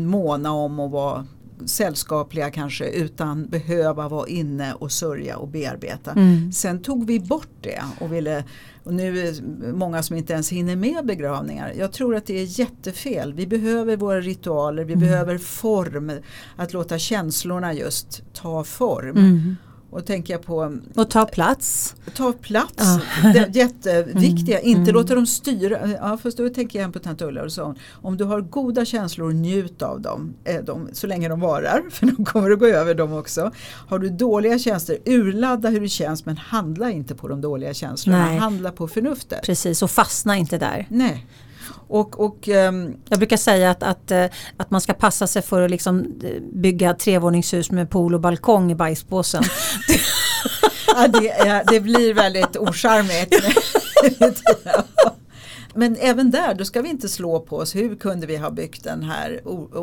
måna om att vara sällskapliga kanske utan behöva vara inne och sörja och bearbeta. Mm. Sen tog vi bort det och ville och nu är det många som inte ens hinner med begravningar. Jag tror att det är jättefel. Vi behöver våra ritualer, vi mm. behöver form. Att låta känslorna just ta form. Mm. Och tänker jag på Och ta plats. Ta plats, ja. det jätteviktiga. Mm. Inte mm. låta dem styra. Ja, fast då tänker jag på tant Ulla och så. Om du har goda känslor, njut av dem, eh, dem så länge de varar. För de kommer att gå över dem också. Har du dåliga känslor, urladda hur det känns men handla inte på de dåliga känslorna. Nej. Handla på förnuftet. Precis, och fastna inte där. Nej. Och, och, um, jag brukar säga att, att, eh, att man ska passa sig för att liksom eh, bygga trevåningshus med pool och balkong i bajspåsen. ja, det, det, blir väldigt ocharmigt. Men även där, då ska vi inte slå på oss hur kunde vi ha byggt den här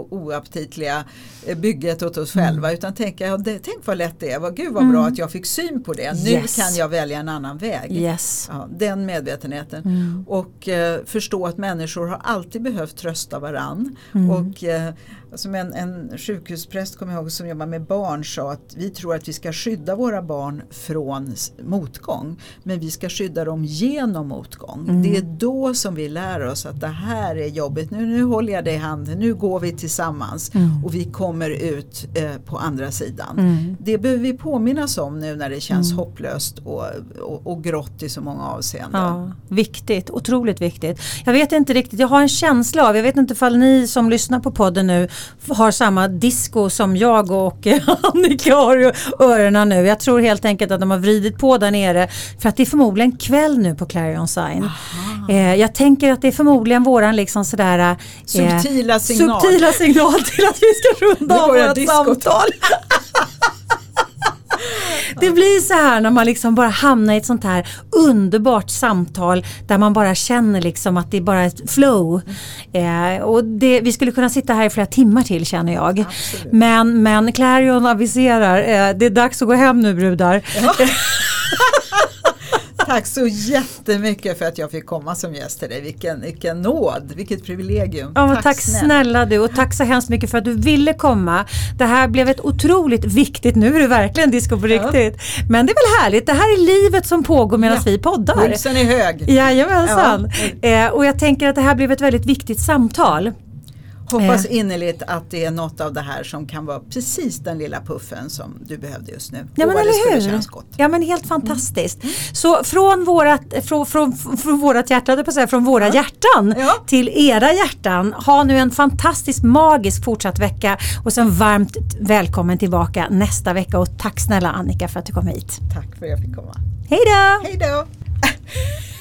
oaptitliga eh, bygget åt oss själva mm. utan tänka, ja, det, tänk vad lätt det är, vad, gud vad bra mm. att jag fick syn på det, nu yes. kan jag välja en annan väg. Yes. Ja, den medvetenheten. Mm. Och eh, förstå att människor har alltid behövt trösta varann. Mm. Och eh, som en, en sjukhuspräst kommer jag ihåg som jobbar med barn sa att vi tror att vi ska skydda våra barn från motgång men vi ska skydda dem genom motgång. Mm. Det är då som vi lär oss att det här är jobbigt, nu, nu håller jag dig i handen, nu går vi tillsammans mm. och vi kommer ut eh, på andra sidan. Mm. Det behöver vi påminnas om nu när det känns mm. hopplöst och, och, och, grått i så många avseenden. Ja, viktigt, otroligt viktigt. Jag vet inte riktigt, jag har en känsla av, jag vet inte ifall ni som lyssnar på podden nu har samma disco som jag och Annika har i öronen nu. Jag tror helt enkelt att de har vridit på där nere för att det är förmodligen kväll nu på Clarion Sign. Eh, jag tänker att det är förmodligen våran liksom sådär eh, subtila, signal. subtila signal till att vi ska runda av vårt samtal. Det blir så här när man liksom bara hamnar i ett sånt här underbart samtal där man bara känner liksom att det är bara ett flow. Eh, och det, vi skulle kunna sitta här i flera timmar till känner jag. Men, men Clarion aviserar, eh, det är dags att gå hem nu brudar. Ja. Tack så jättemycket för att jag fick komma som gäst till dig. Vilken, vilken nåd, vilket privilegium. Ja, tack, tack snälla du och tack så hemskt mycket för att du ville komma. Det här blev ett otroligt viktigt, nu är det verkligen disco på ja. riktigt. Men det är väl härligt, det här är livet som pågår medan ja. vi poddar. Pulsen är hög. Jajamensan. Ja. Eh, och jag tänker att det här blev ett väldigt viktigt samtal. Hoppas innerligt att det är något av det här som kan vara precis den lilla puffen som du behövde just nu. Ja men eller hur. Ja men helt fantastiskt. Mm. Så från vårat, från, från, från vårat hjärta, på säga, från våra ja. hjärtan ja. till era hjärtan. Ha nu en fantastisk magisk fortsatt vecka och sen varmt välkommen tillbaka nästa vecka och tack snälla Annika för att du kom hit. Tack för att jag fick komma. Hej då! Hej då!